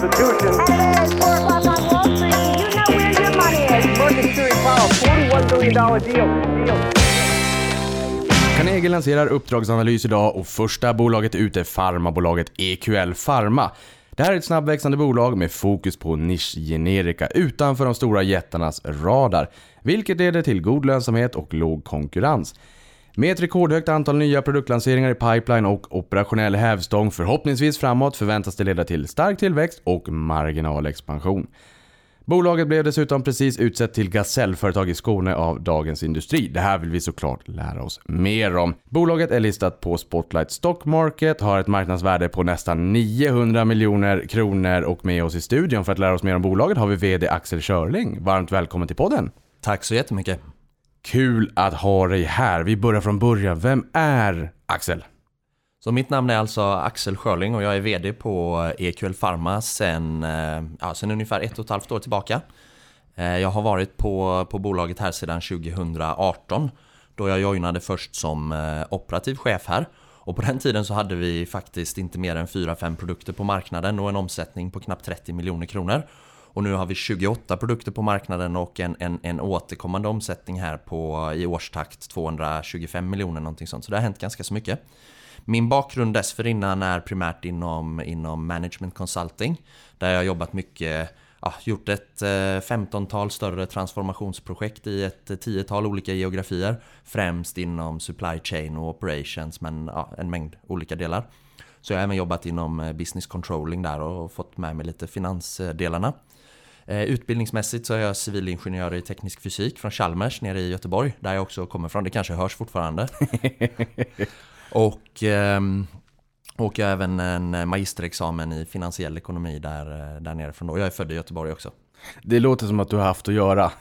Constitution. At 4 o'clock on Wall Street, do you know where your money is? Market Fury Powell, $41 billion deal. deal. Carnegie lanserar uppdragsanalys idag och första bolaget ut är farmabolaget EQL Pharma. Det här är ett snabbväxande bolag med fokus på nischgenerika utanför de stora jättarnas radar, vilket leder till god lönsamhet och låg konkurrens. Med ett rekordhögt antal nya produktlanseringar i pipeline och operationell hävstång förhoppningsvis framåt förväntas det leda till stark tillväxt och marginalexpansion. Bolaget blev dessutom precis utsett till gasellföretag i Skåne av Dagens Industri. Det här vill vi såklart lära oss mer om. Bolaget är listat på Spotlight Stock Market, har ett marknadsvärde på nästan 900 miljoner kronor och med oss i studion för att lära oss mer om bolaget har vi VD Axel Körling. Varmt välkommen till podden! Tack så jättemycket. Kul att ha dig här. Vi börjar från början. Vem är Axel? Så mitt namn är alltså Axel Schörling och jag är VD på EQL Pharma sen, eh, ja, sen ungefär ett och ett halvt år tillbaka. Eh, jag har varit på, på bolaget här sedan 2018 då jag joinade först som eh, operativ chef här. Och på den tiden så hade vi faktiskt inte mer än 4-5 produkter på marknaden och en omsättning på knappt 30 miljoner kronor. Och nu har vi 28 produkter på marknaden och en, en, en återkommande omsättning här på i årstakt 225 miljoner någonting sånt. Så det har hänt ganska så mycket. Min bakgrund dessförinnan är primärt inom, inom management consulting. Där jag har jobbat mycket, ja, gjort ett eh, 15-tal större transformationsprojekt i ett 10-tal olika geografier. Främst inom supply chain och operations men ja, en mängd olika delar. Så jag har även jobbat inom eh, business controlling där och fått med mig lite finansdelarna. Utbildningsmässigt så är jag civilingenjör i teknisk fysik från Chalmers nere i Göteborg, där jag också kommer från. Det kanske hörs fortfarande. Och, ehm, och jag har även en magisterexamen i finansiell ekonomi där, där nere från då. Jag är född i Göteborg också. Det låter som att du har haft att göra.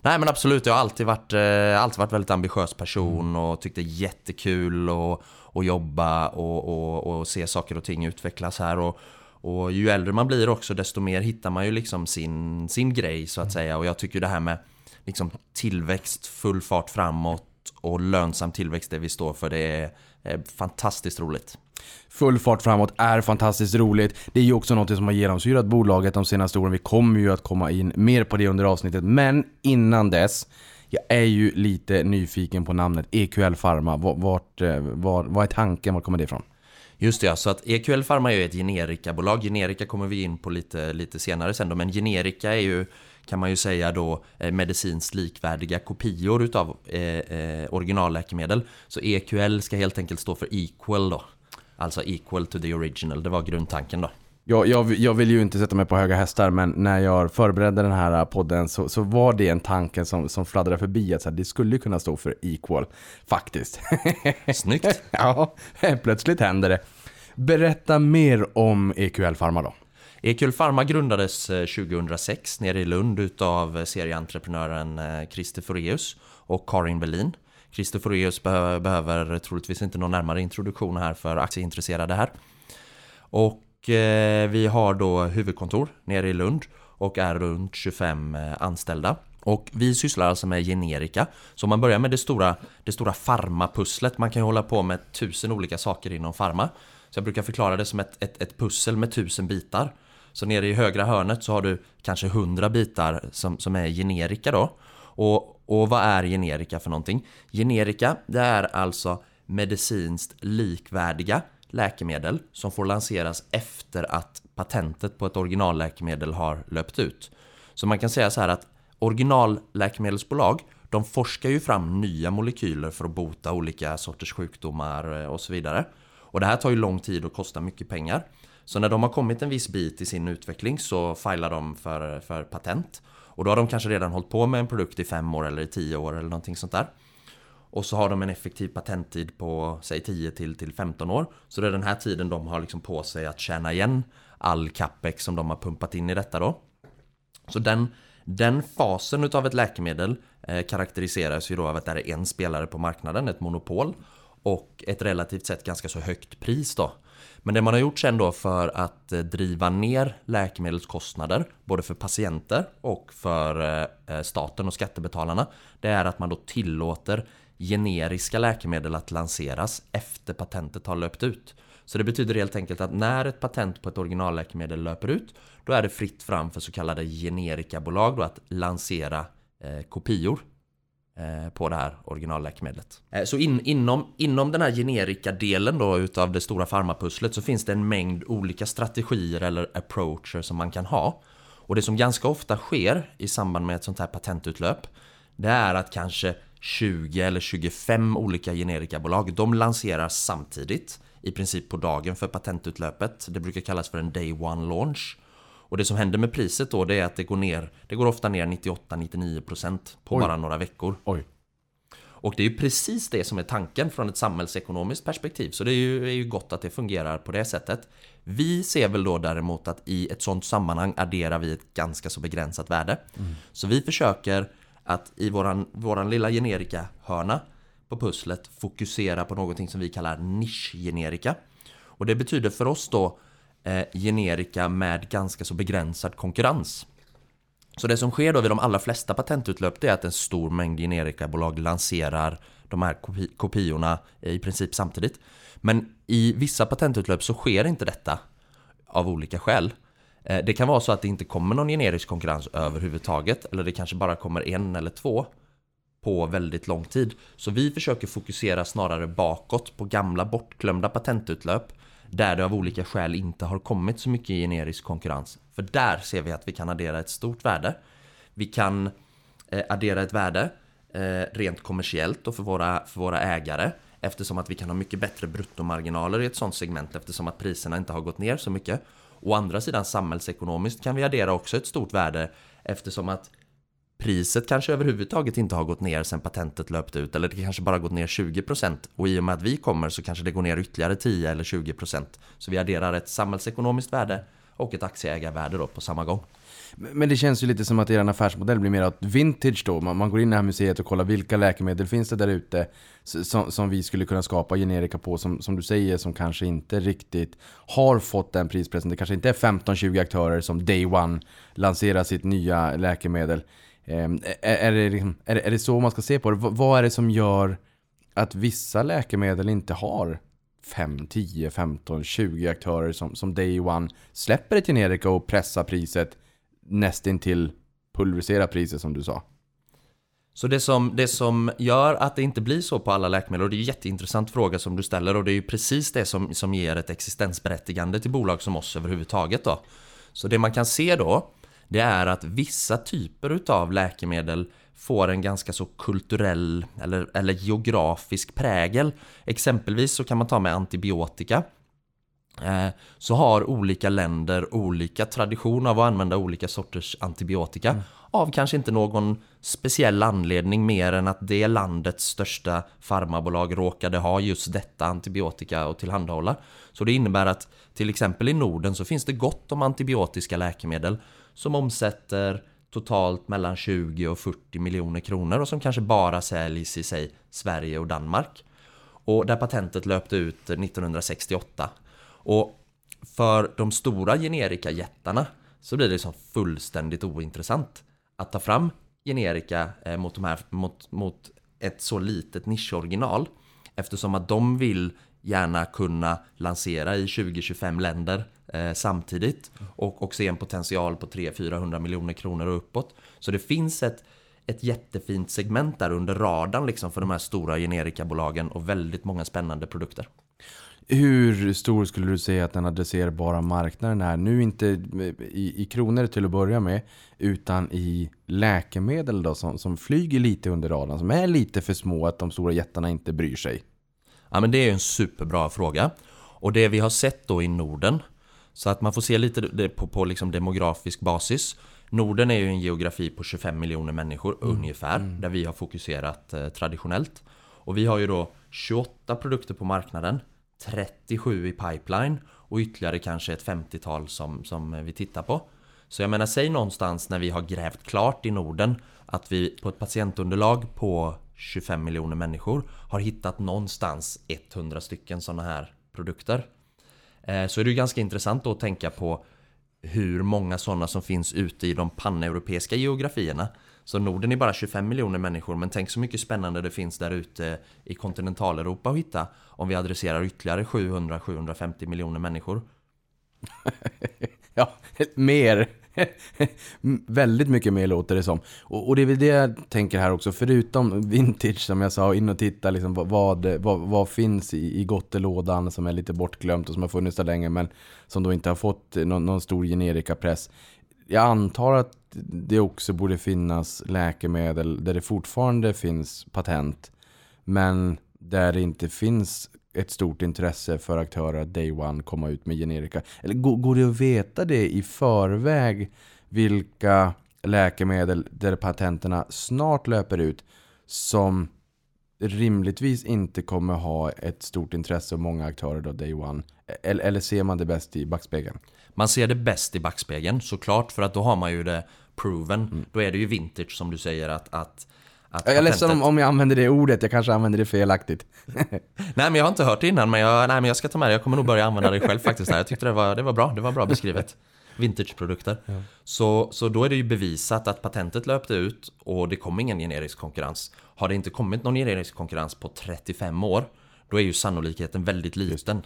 Nej men absolut, jag har alltid varit, eh, alltid varit väldigt ambitiös person och tyckte jättekul att, att jobba och, och, och se saker och ting utvecklas här. Och, och ju äldre man blir också desto mer hittar man ju liksom sin, sin grej så att säga. Och jag tycker det här med liksom tillväxt, full fart framåt och lönsam tillväxt det vi står för. Det är, fantastiskt roligt. Full fart framåt är fantastiskt roligt. Det är ju också något som har genomsyrat bolaget de senaste åren. Vi kommer ju att komma in mer på det under avsnittet. Men innan dess, jag är ju lite nyfiken på namnet EQL Pharma. Vart, var, vad är tanken? Var kommer det ifrån? Just det, så att EQL Pharma är ju ett generikabolag. Generika kommer vi in på lite, lite senare sen då, men generika är ju kan man ju säga då eh, medicinskt likvärdiga kopior utav eh, eh, originalläkemedel. Så EQL ska helt enkelt stå för equal då. Alltså equal to the original, det var grundtanken då. Ja, jag, jag vill ju inte sätta mig på höga hästar men när jag förberedde den här podden så, så var det en tanke som, som fladdrade förbi att så här, det skulle kunna stå för equal. Faktiskt. Snyggt. ja, plötsligt händer det. Berätta mer om EQL Pharma då. EQL Pharma grundades 2006 nere i Lund utav serieentreprenören Christer Foreus och Karin Berlin. Christer Foreus behöver, troligtvis inte någon närmare introduktion här för aktieintresserade här. Och eh, Eh, vi har då huvudkontor nere i Lund och är runt 25 eh, anställda. Och vi sysslar alltså med generika. Så om man börjar med det stora, det stora farmapusslet. Man kan ju hålla på med tusen olika saker inom farma. Så jag brukar förklara det som ett, ett, ett pussel med tusen bitar. Så nere i högra hörnet så har du kanske 100 bitar som, som är generika då. Och, och vad är generika för någonting? Generika, det är alltså medicinskt likvärdiga läkemedel som får lanseras efter att patentet på ett originalläkemedel har löpt ut. Så man kan säga så här att originalläkemedelsbolag de forskar ju fram nya molekyler för att bota olika sorters sjukdomar eh, och så vidare. Och det här tar ju lång tid och kostar mycket pengar. Så när de har kommit en viss bit i sin utveckling så filar de för, för patent. Och då har de kanske redan hållit på med en produkt i fem år eller i tio år eller någonting sånt där. Och så har de en effektiv patenttid på säg 10 till, till 15 år. Så det är den här tiden de har liksom på sig att tjäna igen all capex som de har pumpat in i detta då. Så den, den fasen utav ett läkemedel eh, karaktäriseras ju då av att det är en spelare på marknaden, ett monopol. Och ett relativt sett ganska så högt pris då. Men det man har gjort sen då för att eh, driva ner läkemedelskostnader både för patienter och för eh, eh, staten och skattebetalarna det är att man då tillåter generiska läkemedel att lanseras efter patentet har löpt ut. Så det betyder helt enkelt att när ett patent på ett originalläkemedel löper ut då är det fritt fram för så kallade generikabolag då att lansera eh, kopior eh, på det här originalläkemedlet. Eh, så in, inom, inom den här generika-delen då utav det stora farmapusslet så finns det en mängd olika strategier eller approacher som man kan ha. Och det som ganska ofta sker i samband med ett sånt här patentutlöp det är att kanske 20 eller 25 olika generikabolag de lanserar samtidigt i princip på dagen för patentutlöpet. Det brukar kallas för en day one launch. Och det som händer med priset då det är att det går ner Det går ofta ner 98-99% på Oj. bara några veckor. Oj. Och det är ju precis det som är tanken från ett samhällsekonomiskt perspektiv. Så det är ju, är ju gott att det fungerar på det sättet. Vi ser väl då däremot att i ett sånt sammanhang adderar vi ett ganska så begränsat värde. Så vi försöker att i våran, våran lilla generika-hörna på pusslet fokusera på någonting som vi kallar nischgenerika. Och det betyder för oss då eh, generika med ganska så begränsad konkurrens. Så det som sker då vid de allra flesta patentutlöp det är att en stor mängd generikabolag lanserar de här kopi kopiorna i princip samtidigt. Men i vissa patentutlöp så sker inte detta av olika skäl. Eh, det kan vara så att det inte kommer någon generisk konkurrens överhuvudtaget eller det kanske bara kommer en eller två på väldigt lång tid. Så vi försöker fokusera snarare bakåt på gamla bortglömda patentutlöp där det av olika skäl inte har kommit så mycket generisk konkurrens. För där ser vi att vi kan addera ett stort värde. Vi kan eh, addera ett värde eh, rent kommersiellt och för våra, för våra ägare eftersom att vi kan ha mycket bättre bruttomarginaler i ett sånt segment eftersom att priserna inte har gått ner så mycket. Å andra sidan samhällsekonomiskt kan vi addera också ett stort värde eftersom att priset kanske överhuvudtaget inte har gått ner sen patentet löpte ut eller det kanske bara gått ner 20% och i och med att vi kommer så kanske det går ner ytterligare 10 eller 20% så vi adderar ett samhällsekonomiskt värde och ett aktieägarvärde då på samma gång. Men det känns ju lite som att er affärsmodell blir mer att vintage då. Man, man går in i det här museet och kollar vilka läkemedel finns det där ute som, som vi skulle kunna skapa generika på som, som du säger som kanske inte riktigt har fått den prispressen. Det kanske inte är 15-20 aktörer som day one lanserar sitt nya läkemedel. Ehm, är, är, det liksom, är, det- är det så man ska se på det? V- vad är det som gör att vissa läkemedel inte har 5, 10, 15, 20 aktörer som, som day one släpper ett generika och pressar priset nästintill pulverisera priset som du sa. Så det som, det som gör att det inte blir så på alla läkemedel, och det är en jätteintressant fråga som du ställer och det är ju precis det som, som ger ett existensberättigande till bolag som oss överhuvudtaget då. Så det man kan se då, det är att vissa typer utav läkemedel får en ganska så kulturell eller, eller geografisk prägel. Exempelvis så kan man ta med antibiotika. Eh, så har olika länder olika tradition av att använda olika sorters antibiotika. Av kanske inte någon speciell anledning mer än att det landets största farmabolag råkade ha just detta antibiotika att tillhandahålla. Så det innebär att till exempel i Norden så finns det gott om antibiotiska läkemedel som omsätter totalt mellan 20 och 40 miljoner kronor och som kanske bara säljs i sig Sverige och Danmark. Och där patentet löpte ut 1968. Och för de stora generika-jättarna så blir det liksom fullständigt ointressant att ta fram generika eh, mot, de här, mot, mot ett så litet nischoriginal. Eftersom att de vill gärna kunna lansera i 20-25 länder eh, samtidigt och, och se en potential på 300-400 miljoner kronor och uppåt. Så det finns ett, ett jättefint segment där under radarn liksom för de här stora generikabolagen och väldigt många spännande produkter. Hur stor skulle du säga att den adresserbara marknaden är? Nu inte eh, i, i kronor till att börja med, utan i läkemedel då som, som flyger lite under radarn, som är lite för små att de stora jättarna inte bryr sig. Ja men det är ju en superbra fråga. Och det vi har sett då i Norden, så att man får se lite på, på liksom demografisk basis. Norden är ju en geografi på 25 miljoner människor ungefär, där vi har fokuserat eh, traditionellt. Och vi har ju då 28 produkter på marknaden, 37 i pipeline och ytterligare kanske ett 50-tal som, som vi tittar på. Så jag menar, säg någonstans när vi har grävt klart i Norden att vi på ett patientunderlag på 25 miljoner människor har hittat någonstans 100 stycken sådana här produkter. Eh, så är det ju ganska intressant då att tänka på hur många sådana som finns ute i de paneuropeiska geografierna. Så Norden är bara 25 miljoner människor, men tänk så mycket spännande det finns där ute i kontinentaleuropa att hitta om vi adresserar ytterligare 700-750 miljoner människor. Ja, mer. Väldigt mycket mer låter det som. Och, och det är väl det jag tänker här också, förutom vintage som jag sa, in och titta liksom vad, vad, vad, finns i, i gottelådan som är lite bortglömt och som har funnits där länge men som då inte har fått någon, någon stor generikapress. Jag antar att det också borde finnas läkemedel där det fortfarande finns patent men där det inte finns ett stort intresse för aktörer att day one komma ut med generika? Eller går, går det att veta det i förväg vilka läkemedel där patenterna snart löper ut som rimligtvis inte kommer ha ett stort intresse av många aktörer då day one? Eller, eller ser man det bäst i backspegeln? Man ser det bäst i backspegeln såklart för att då har man ju det proven. Då är det ju vintage som du säger att, att att Jag är ledsen om, om jag använder det ordet, jag kanske använder det felaktigt. Nej men jag har inte hört det innan men jag, nej, men jag ska ta med det. Jag kommer nog börja använda det själv faktiskt. Här. Jag tyckte det var, det var bra, det var bra beskrivet. Vintageprodukter. Så, så då är det ju bevisat att patentet löpte ut och det kom ingen generisk konkurrens. Har det inte kommit någon generisk konkurrens på 35 år, då är ju sannolikheten väldigt liten.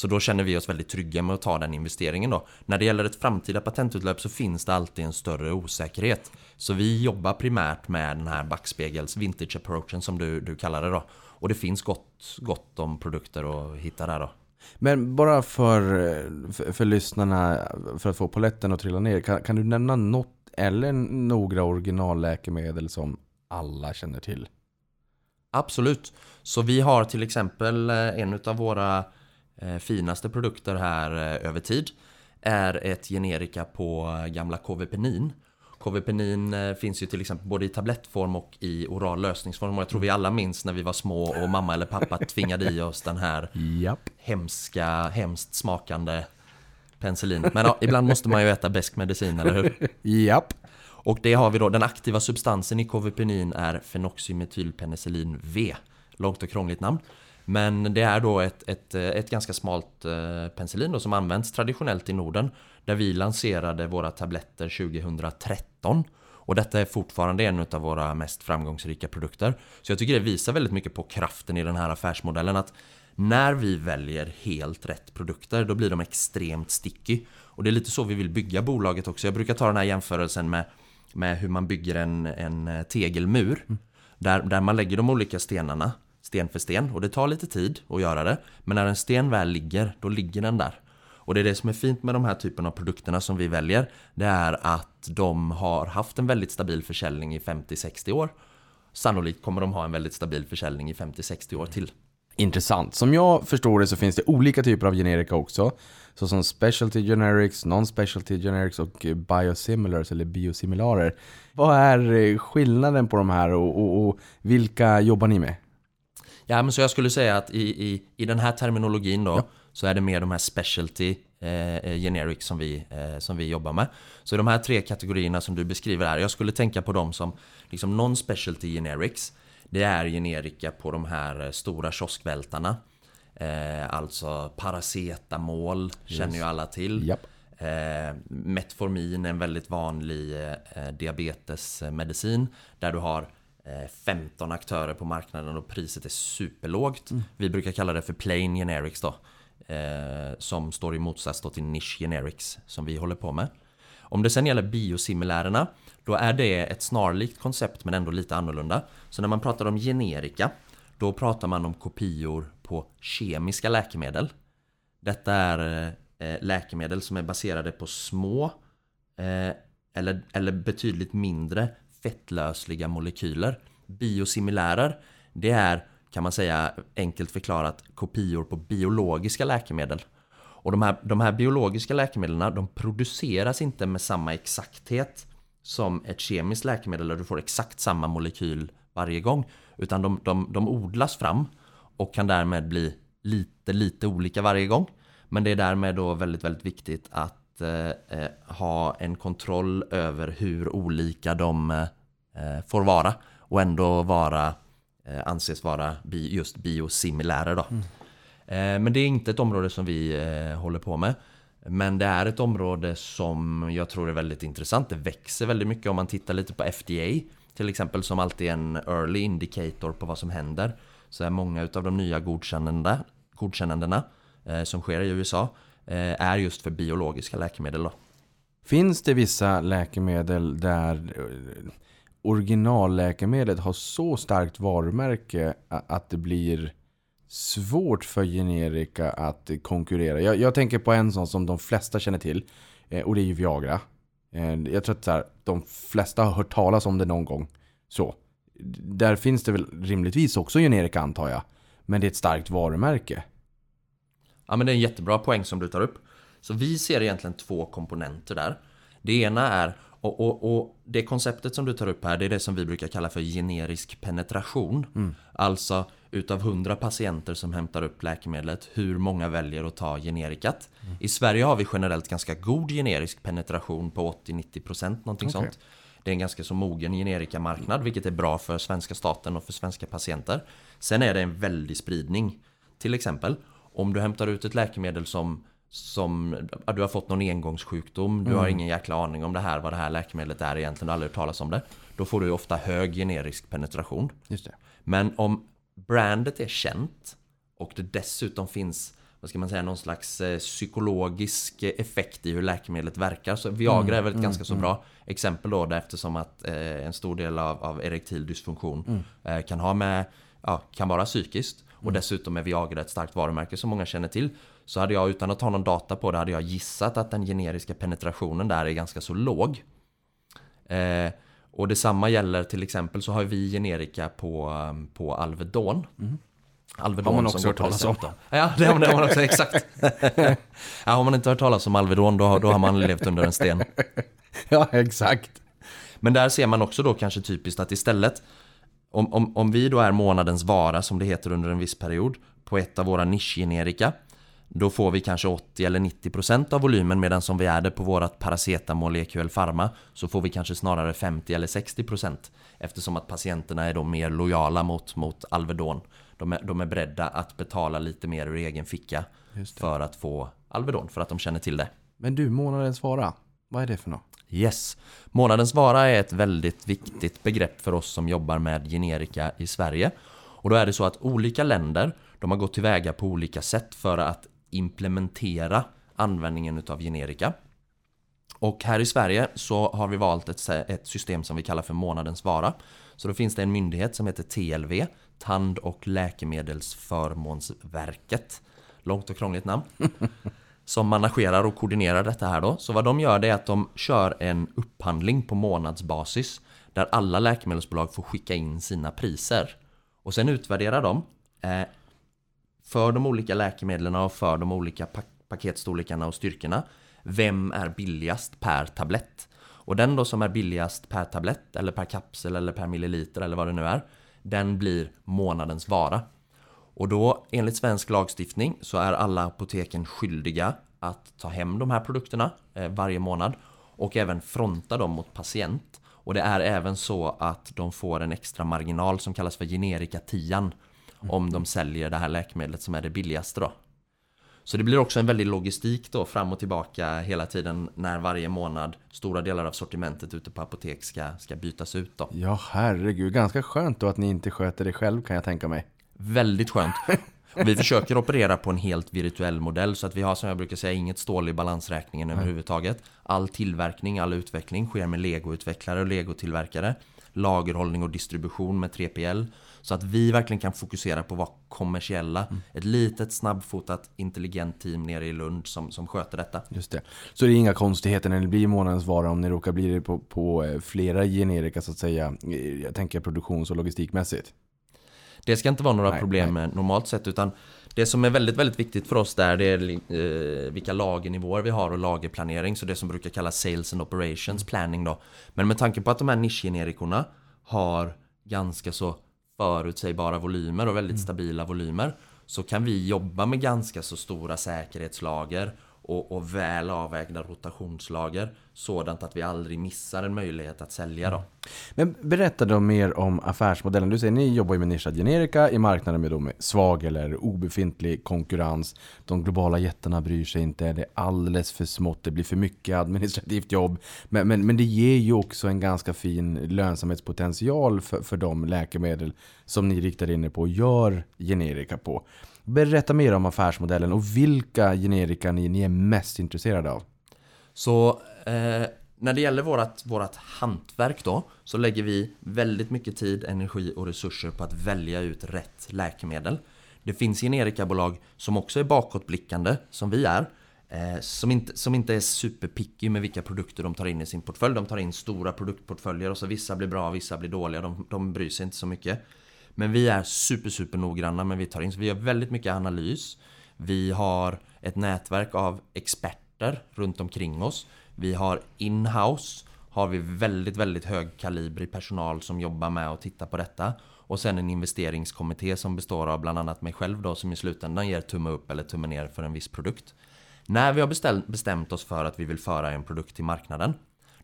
Så då känner vi oss väldigt trygga med att ta den investeringen då. När det gäller ett framtida patentutlöp så finns det alltid en större osäkerhet. Så vi jobbar primärt med den här backspegels vintage approachen som du, du kallar det då. Och det finns gott, gott om produkter att hitta där då. Men bara för, för, för lyssnarna, för att få poletten att trilla ner. Kan, kan du nämna något eller några originalläkemedel som alla känner till? Absolut. Så vi har till exempel eh, en av våra finaste produkter här eh, över tid är ett generika på eh, gamla KV-penin. KV-penin eh, finns ju till exempel både i tablettform och i oral lösningsform och jag tror vi alla minns när vi var små och mamma eller pappa tvingade i oss den här Japp. hemska, hemskt smakande penicillin. Men ja, ibland måste man ju äta besk medicin, eller hur? Japp. Och det har vi då, den aktiva substansen i KVPenin är fenoxymetylpenicillin V. Långt och krångligt namn. Men det är då ett, ett, ett ganska smalt eh, penicillin då, som används traditionellt i Norden. Där vi lanserade våra tabletter 2013. Och detta är fortfarande en av våra mest framgångsrika produkter. Så jag tycker det visar väldigt mycket på kraften i den här affärsmodellen. Att när vi väljer helt rätt produkter, då blir de extremt sticky. Och det är lite så vi vill bygga bolaget också. Jag brukar ta den här jämförelsen med, med hur man bygger en, en tegelmur. Där, där man lägger de olika stenarna, sten för sten. Och det tar lite tid att göra det. Men när en sten väl ligger, då ligger den där. Och det är det som är fint med de här typen av produkterna som vi väljer. Det är att de har haft en väldigt stabil försäljning i 50-60 år. Sannolikt kommer de ha en väldigt stabil försäljning i 50-60 år till. Intressant. Som jag förstår det så finns det olika typer av generika också. Såsom specialty generics, non-specialty generics och biosimilars eller biosimilarer. Vad är eh, skillnaden på de här och, och, och vilka jobbar ni med? Ja, men så jag skulle säga att i, i, i den här terminologin då så är det mer de här specialty eh, generics som vi, eh, som vi jobbar med. Så de här tre kategorierna som du beskriver här, jag skulle tänka på dem som liksom non-specialty generics. Det är generika på de här eh, stora kioskvältarna. Eh, alltså paracetamol känner ju alla till. Japp. Eh, Metformin är en väldigt vanlig eh, diabetesmedicin där du har eh, Eh, 15 aktörer på marknaden och priset är superlågt. Vi brukar kalla det för plain generics då. Eh, som står i motsats då till niche generics som vi håller på med. Om det sen gäller biosimilärerna då är det ett snarlikt koncept men ändå lite annorlunda. Så när man pratar om generika då pratar man om kopior på kemiska läkemedel. Detta är eh, läkemedel som är baserade på små eh, eller, eller betydligt mindre fettlösliga molekyler. Biosimilärer, det är kan man säga enkelt förklarat kopior på biologiska läkemedel. Och de här, de här biologiska läkemedlen de produceras inte med samma exakthet som ett kemiskt läkemedel där du får exakt samma molekyl varje gång. Utan de, de, de odlas fram och kan därmed bli lite, lite olika varje gång. Men det är därmed då väldigt, väldigt viktigt att eh, eh, ha en kontroll över hur olika de eh, får vara och ändå vara, eh, anses vara bi, just biosimilärer då. Eh, men det är inte ett område som vi håller på med. Men det är ett område som jag tror är väldigt intressant. Det växer väldigt mycket om man tittar lite på FDA. till exempel som alltid är en early indicator på vad som händer så är många utav de nya godkännande, godkännandena eh, som sker i USA Eh, är just för biologiska läkemedel. Då. Finns det vissa läkemedel där eh, originalläkemedlet har så starkt varumärke att det blir svårt för generika att konkurrera? Jag, jag tänker på en sån som de flesta känner till eh, och det är ju Viagra. Jag tror att så här, de flesta har hört talas om det någon gång. Så. Där finns det väl rimligtvis också generika antar jag. Men det är ett starkt varumärke. Ja men det är en jättebra poäng som du tar upp. Så vi ser egentligen två komponenter där. Det ena är, och, och, och det konceptet som du tar upp här, det är det som vi brukar kalla för generisk penetration. Alltså utav 100 patienter som hämtar upp läkemedlet, hur många väljer att ta generikat? I Sverige har vi generellt ganska god generisk penetration på 80-90% någonting Okej. sånt. Det är en ganska så mogen generikamarknad, vilket är bra för svenska staten och för svenska patienter. Sen är det en väldig spridning. Till exempel, om du hämtar ut ett läkemedel som som, du har fått någon engångssjukdom, du har ingen jäkla aning om det här, vad det här läkemedlet är egentligen, du har aldrig hört talas om det. Då får du ofta hög generisk penetration. Just det. Men om brandet är känt och det dessutom finns vad ska man säga, någon slags eh, psykologisk effekt i hur läkemedlet verkar. Så Viagra är väl ett ganska så bra exempel då, eftersom att eh, en stor del av, av erektil dysfunktion eh, kan ha med, ja, kan vara psykiskt. Och dessutom är Viagra ett starkt varumärke som många känner till. Så hade jag utan att ha någon data på det, hade jag gissat att den generiska penetrationen där är ganska så låg. Eh, och detsamma gäller till exempel så har vi generika på, um, på Alvedon. Alvedon Har man också hört talas om. Ja, det har man, det har man också, exakt. ja, har man inte hört talas om Alvedon då, då har man levt under en sten. Ja, exakt. Men där ser man också då kanske typiskt att istället om, om, om vi då är månadens vara som det heter under en viss period på ett av våra nischgenerika då får vi kanske 80 eller 90% av volymen medan som vi är det på vårat paracetamol EQL Pharma så får vi kanske snarare 50 eller 60% eftersom att patienterna är då mer lojala mot, mot Alvedon. De är, de är beredda att betala lite mer ur egen ficka för att få Alvedon för att de känner till det. Men du, månadens vara. Vad är det för något? Yes. Månadens vara är ett väldigt viktigt begrepp för oss som jobbar med generika i Sverige. Och då är det så att olika länder, de har gått tillväga på olika sätt för att implementera användningen utav generika. Och här i Sverige så har vi valt ett, ett system som vi kallar för månadens vara. Så då finns det en myndighet som heter TLV, Tand och läkemedelsförmånsverket. Långt och krångligt namn som managerar och koordinerar detta här då. Så vad de gör det är att de kör en upphandling på månadsbasis där alla läkemedelsbolag får skicka in sina priser. Och sen utvärderar de eh, för de olika läkemedlen och för de olika pak paketstorlekarna och styrkorna vem är billigast per tablett? Och den då som är billigast per tablett eller per kapsel eller per milliliter eller vad det nu är den blir månadens vara. Och då enligt svensk lagstiftning så är alla apoteken skyldiga att ta hem de här produkterna eh, varje månad och även fronta dem mot patient. Och det är även så att de får en extra marginal som kallas för generika 10 om de säljer det här läkemedlet som är det billigaste då. Så det blir också en väldig logistik då fram och tillbaka hela tiden när varje månad stora delar av sortimentet ute på apotek ska, ska bytas ut då. Ja, herregud. Ganska skönt då att ni inte sköter det själv kan jag tänka mig. Väldigt skönt. Och vi försöker operera på en helt virtuell modell så att vi har som jag brukar säga inget stål i balansräkningen överhuvudtaget. All tillverkning, all utveckling sker med legoutvecklare och legotillverkare. Lagerhållning och distribution med 3PL. Så att vi verkligen kan fokusera på att vara kommersiella. Ett litet snabbfotat intelligent team nere i Lund som, som sköter detta. Just det. Så det är inga konstigheter när det blir månadens vara om ni råkar bli det på, på eh, flera generika så att säga. Jag tänker produktions och logistikmässigt. Det ska inte vara några Nej, problem med normalt sett utan det som är väldigt, väldigt viktigt för oss där det är eh, vilka lagernivåer vi har och lagerplanering. Så det som brukar kallas Sales and Operations Planning då. Men med tanke på att de här nischgenerikorna har ganska så förutsägbara volymer och väldigt stabila volymer så kan vi jobba med ganska så stora säkerhetslager och, och väl avvägda rotationslager sådant att vi aldrig missar en möjlighet att sälja då. Men berätta då mer om affärsmodellen. Du säger ni jobbar ju med nischad generika i marknaden med, då med svag eller obefintlig konkurrens. De globala jättarna bryr sig inte, det är alldeles för smått, det blir för mycket administrativt jobb. Men, men, men det ger ju också en ganska fin lönsamhetspotential för, för de läkemedel som ni riktar in er på och gör generika på. Berätta mer om affärsmodellen och vilka generika ni, ni är mest intresserade av. Så eh, när det gäller vårat, vårat hantverk då så lägger vi väldigt mycket tid, energi och resurser på att välja ut rätt läkemedel. Det finns generikabolag som också är bakåtblickande, som vi är. Eh, som, inte, som inte är superpicky med vilka produkter de tar in i sin portfölj. De tar in stora produktportföljer och så vissa blir bra, vissa blir dåliga. De, de bryr sig inte så mycket. Men vi är super, super noggranna men vi tar in. Så vi gör väldigt mycket analys. Vi har ett nätverk av experter runt omkring oss. Vi har inhouse har vi väldigt, väldigt högkalibrig personal som jobbar med att titta på detta. Och sen en investeringskommitté som består av bland annat mig själv då som i slutändan ger tumme upp eller tumme ner för en viss produkt. När vi har bestämt, bestämt oss för att vi vill föra en produkt till marknaden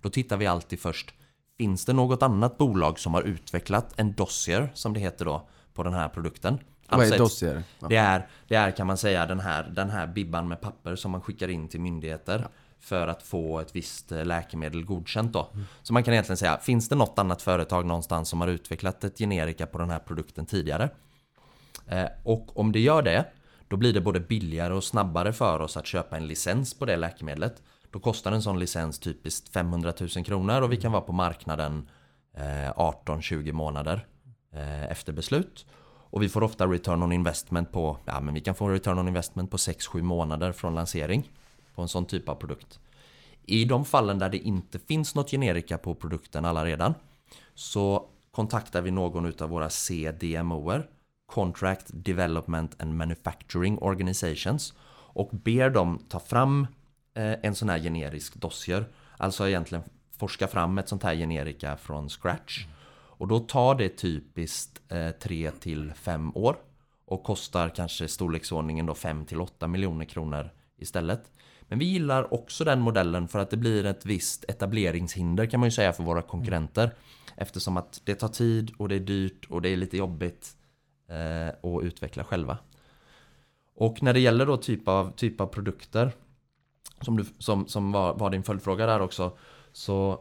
då tittar vi alltid först Finns det något annat bolag som har utvecklat en dossier som det heter då på den här produkten? Vad är Alltså ett- dossier? Ja. det är, det är kan man säga den här, den här bibban med papper som man skickar in till myndigheter för att få ett visst eh, läkemedel godkänt då. Så man kan egentligen säga, finns det något annat företag någonstans som har utvecklat ett generika på den här produkten tidigare? Eh, och om det gör det, då blir det både billigare och snabbare för oss att köpa en licens på det läkemedlet. Då kostar en sån licens typiskt 500 000 kronor och vi kan vara på marknaden eh, 18-20 månader eh, efter beslut. Och vi får ofta return on investment på, ja men vi kan få return on investment på 6-7 månader från lansering på en sån typ av produkt. I de fallen där det inte finns något generika på produkten alla redan så kontaktar vi någon utav våra CDMOer Contract Development and Manufacturing Organizations och ber dem ta fram Eh, en sån här generisk dossier. Alltså egentligen forska fram ett sånt här generika från scratch. Och då tar det typiskt eh, 3 till 5 år och kostar kanske storleksordningen då 5 till 8 miljoner kronor istället. Men vi gillar också den modellen för att det blir ett visst etableringshinder kan man ju säga för våra konkurrenter. Eftersom att det tar tid och det är dyrt och det är lite jobbigt eh, att utveckla själva. Och när det gäller då typ av, typ av produkter som, du, som, som var, var din följdfråga där också så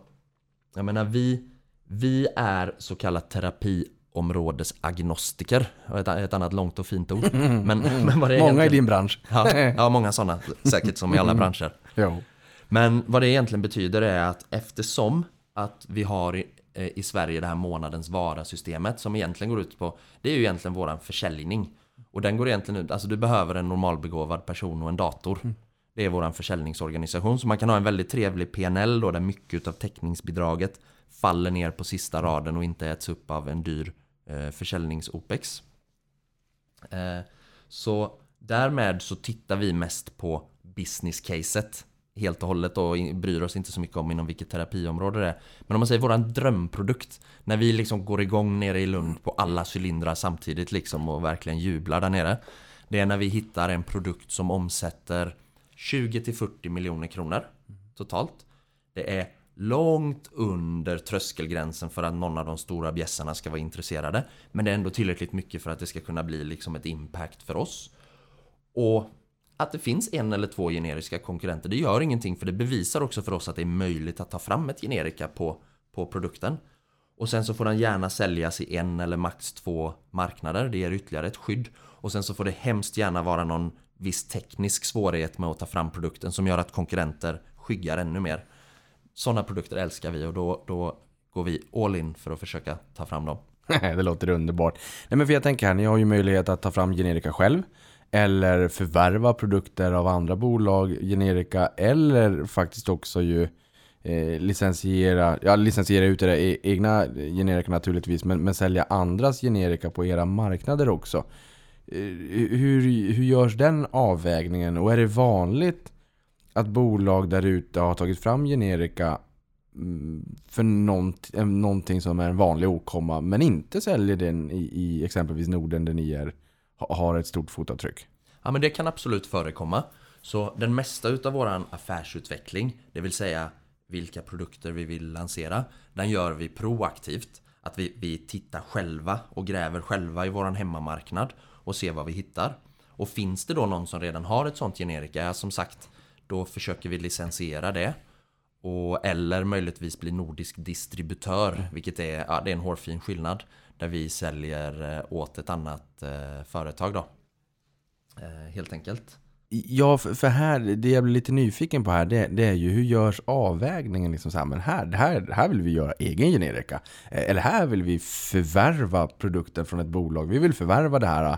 jag menar vi, vi är så kallat terapiområdesagnostiker. Ett, ett annat långt och fint ord. Men, men vad det är Många i din bransch. Ja, ja, många sådana. Säkert som i alla branscher. Jo. Men vad det egentligen betyder är att eftersom att vi har i, eh, i Sverige det här månadens vara-systemet som egentligen går ut på Det är ju egentligen våran försäljning. Och den går egentligen ut, alltså du behöver en normalbegåvad person och en dator. Det är våran försäljningsorganisation. Så man kan ha en väldigt trevlig PNL då där mycket av täckningsbidraget faller ner på sista raden och inte äts upp av en dyr eh, försäljnings-OPEX. Eh, så därmed så tittar vi mest på business-caset helt och hållet och bryr oss inte så mycket om inom vilket terapiområde det är. Men om man säger våran drömprodukt, när vi liksom går igång nere i Lund på alla cylindrar samtidigt liksom och verkligen jublar där nere. Det är när vi hittar en produkt som omsätter 20 till 40 miljoner kronor totalt. Det är långt under tröskelgränsen för att någon av de stora bjässarna ska vara intresserade. Men det är ändå tillräckligt mycket för att det ska kunna bli liksom ett impact för oss. Och att det finns en eller två generiska konkurrenter, det gör ingenting för det bevisar också för oss att det är möjligt att ta fram ett generika på, på produkten. Och sen så får den gärna säljas i en eller max två marknader, det ger ytterligare ett skydd. Och sen så får det hemskt gärna vara någon viss teknisk svårighet med att ta fram produkten som gör att konkurrenter skyggar ännu mer. Sådana produkter älskar vi och då, då går vi all in för att försöka ta fram dem. det låter underbart. Nej men för jag tänker här, ni har ju möjlighet att ta fram generika själv. Eller förvärva produkter av andra bolag, generika. Eller faktiskt också ju eh, licensiera, ja licensiera ut era e-, egna generika naturligtvis. Men, men sälja andras generika på era marknader också. Eh, hur, hur görs den avvägningen? Och är det vanligt att bolag där ute har tagit fram generika mm, för någonting eh, som är en vanlig åkomma men inte säljer den i, i exempelvis Norden där ni är, har ett stort fotavtryck. Ja men det kan absolut förekomma. Så den mesta utav våran affärsutveckling, det vill säga vilka produkter vi vill lansera, den gör vi proaktivt. Att vi, vi tittar själva och gräver själva i våran hemmamarknad och se vad vi hittar. Och finns det då någon som redan har ett sånt generika, som sagt, då försöker vi licensiera det. Och, eller möjligtvis bli nordisk distributör, vilket är, ja, det är en hårfin skillnad. Där vi säljer eh, åt ett annat eh, företag då. Eh, helt enkelt. Ja, för för här, det jag blir lite nyfiken på här, det, det är ju hur görs avvägningen liksom så här, men här, här, här vill vi göra egen generika. Eh, eller här vill vi förvärva produkten från ett bolag. Vi vill förvärva det här eh,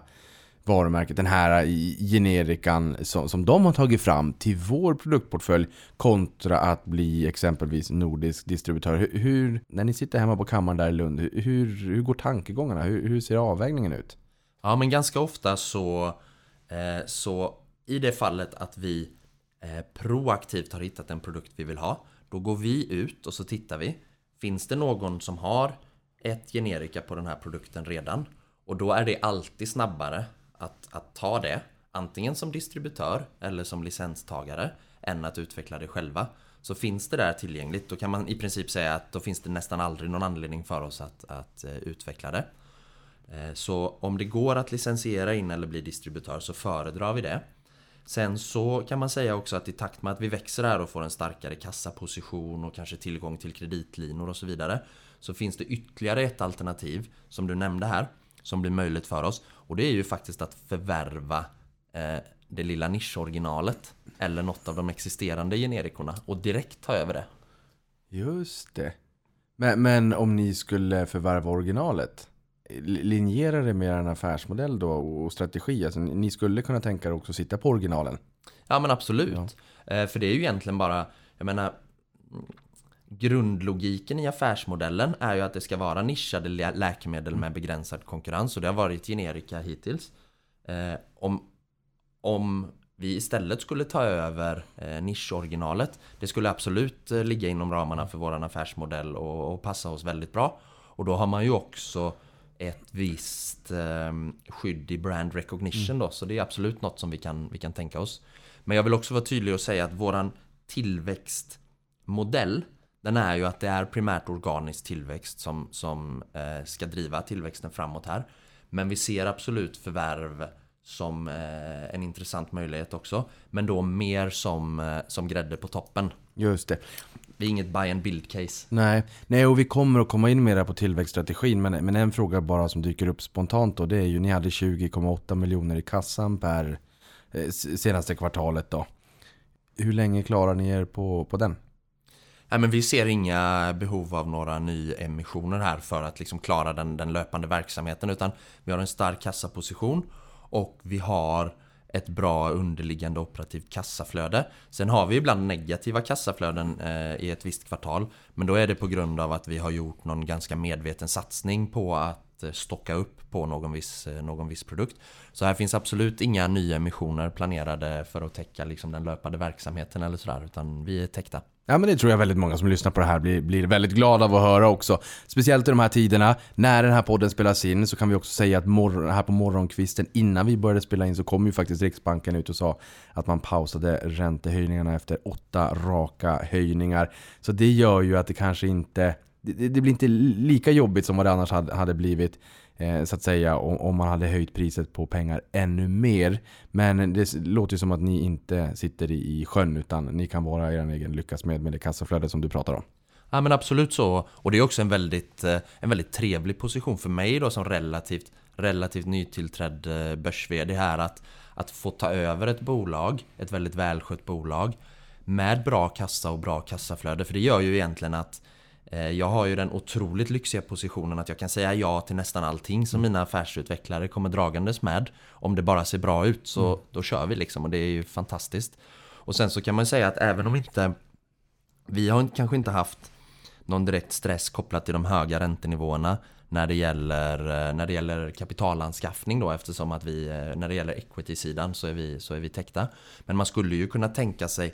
varumärket, den här eh, generikan som, som de har tagit fram till vår produktportfölj kontra att bli exempelvis nordisk distributör. Hur, hur när ni sitter hemma på kammaren där i Lund, hur, hur går tankegångarna? Hur, hur ser avvägningen ut? Ja, men ganska ofta så, eh, så i det fallet att vi eh, proaktivt har hittat en produkt vi vill ha, då går vi ut och så tittar vi. Finns det någon som har ett generika på den här produkten redan? Och då är det alltid snabbare att, att ta det, antingen som distributör eller som licenstagare, än att utveckla det själva. Så finns det där tillgängligt, då kan man i princip säga att då finns det nästan aldrig någon anledning för oss att, att eh, utveckla det. Eh, så om det går att licensiera in eller bli distributör så föredrar vi det. Sen så kan man säga också att i takt med att vi växer här och får en starkare kassaposition och kanske tillgång till kreditlinor och så vidare så finns det ytterligare ett alternativ som du nämnde här som blir möjligt för oss och det är ju faktiskt att förvärva eh, det lilla nischoriginalet eller något av de existerande generikorna och direkt ta över det. Just det. Men, men om ni skulle förvärva originalet, linjerar det med en affärsmodell då och strategi? Alltså, ni skulle kunna tänka er också att sitta på originalen? Ja men absolut. Eh, För det är ju egentligen bara, jag menar Grundlogiken i affärsmodellen är ju att det ska vara nischade lä- läkemedel med begränsad konkurrens och det har varit generika hittills. Eh, om, om vi istället skulle ta över eh, nischoriginalet Det skulle absolut eh, ligga inom ramarna för våran affärsmodell och, och passa oss väldigt bra. Och då har man ju också ett visst eh, skydd i brand recognition då. Så det är absolut något som vi kan, vi kan tänka oss. Men jag vill också vara tydlig och säga att våran tillväxtmodell den är ju att det är primärt organisk tillväxt som, som eh, ska driva tillväxten framåt här. Men vi ser absolut förvärv som eh, en intressant möjlighet också. Men då mer som, eh, som grädde på toppen. Just det. Det är inget buy and build case. Nej, nej och vi kommer att komma in mer på tillväxtstrategin. Men, men en fråga bara som dyker upp spontant då. Det är ju, ni hade 20,8 miljoner i kassan per eh, senaste kvartalet då. Hur länge klarar ni er på, på den? Nej, men vi ser inga behov av några nyemissioner här för att liksom klara den, den löpande verksamheten utan vi har en stark kassaposition och vi har ett bra underliggande operativt kassaflöde. Sen har vi ibland negativa kassaflöden eh, i ett visst kvartal men då är det på grund av att vi har gjort någon ganska medveten satsning på att att eh, stocka upp på någon viss, eh, någon viss produkt. Så här finns absolut inga nyemissioner planerade för att täcka liksom den löpande verksamheten eller sådär utan vi är täckta. Ja men det tror jag väldigt många som lyssnar på det här blir, blir väldigt glada av att höra också. Speciellt i de här tiderna. När den här podden spelas in så kan vi också säga att mor- här på morgonkvisten innan vi började spela in så kom ju faktiskt Riksbanken ut och sa att man pausade räntehöjningarna efter åtta raka höjningar. Så det gör ju att det kanske inte det, det blir inte lika jobbigt som vad det annars hade, hade blivit eh, så att säga om, om man hade höjt priset på pengar ännu mer. Men det låter ju som att ni inte sitter i, i sjön utan ni kan vara er egen lyckas med, med det kassaflöde som du pratar om. Ja men absolut så. Och det är också en väldigt, eh, en väldigt trevlig position för mig då som relativt, relativt nytillträdd eh, börs Det här att, att få ta över ett bolag, ett väldigt välskött bolag med bra kassa och bra kassaflöde. För det gör ju egentligen att eh, jag har ju den otroligt lyxiga positionen att jag kan säga ja till nästan allting som mina affärsutvecklare kommer dragandes med. Om det bara ser bra ut så då kör vi liksom och det är ju fantastiskt. Och sen så kan man säga att även om inte vi har kanske inte haft någon direkt stress kopplat till de höga räntenivåerna när det gäller, eh, när det gäller kapitalanskaffning då eftersom att vi, eh, när det gäller equity-sidan så är, vi, så är vi täckta. Men man skulle ju kunna tänka sig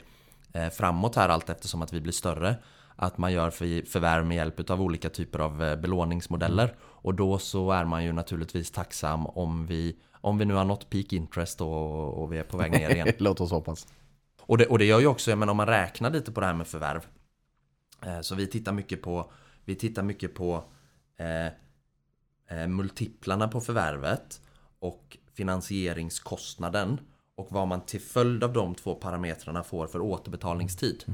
eh, framåt här allt eftersom att vi blir större att man gör för, förvärv med hjälp av olika typer av eh, belåningsmodeller. Och då så är man ju naturligtvis tacksam om vi, om vi nu har nått peak interest och, och vi är på väg ner igen. Låt oss hoppas. Och det, och det gör ju också, men om man räknar lite på det här med förvärv. Eh, så vi tittar mycket på, vi tittar mycket på eh, eh, multiplarna på förvärvet och finansieringskostnaden och vad man till följd av de två parametrarna får för återbetalningstid.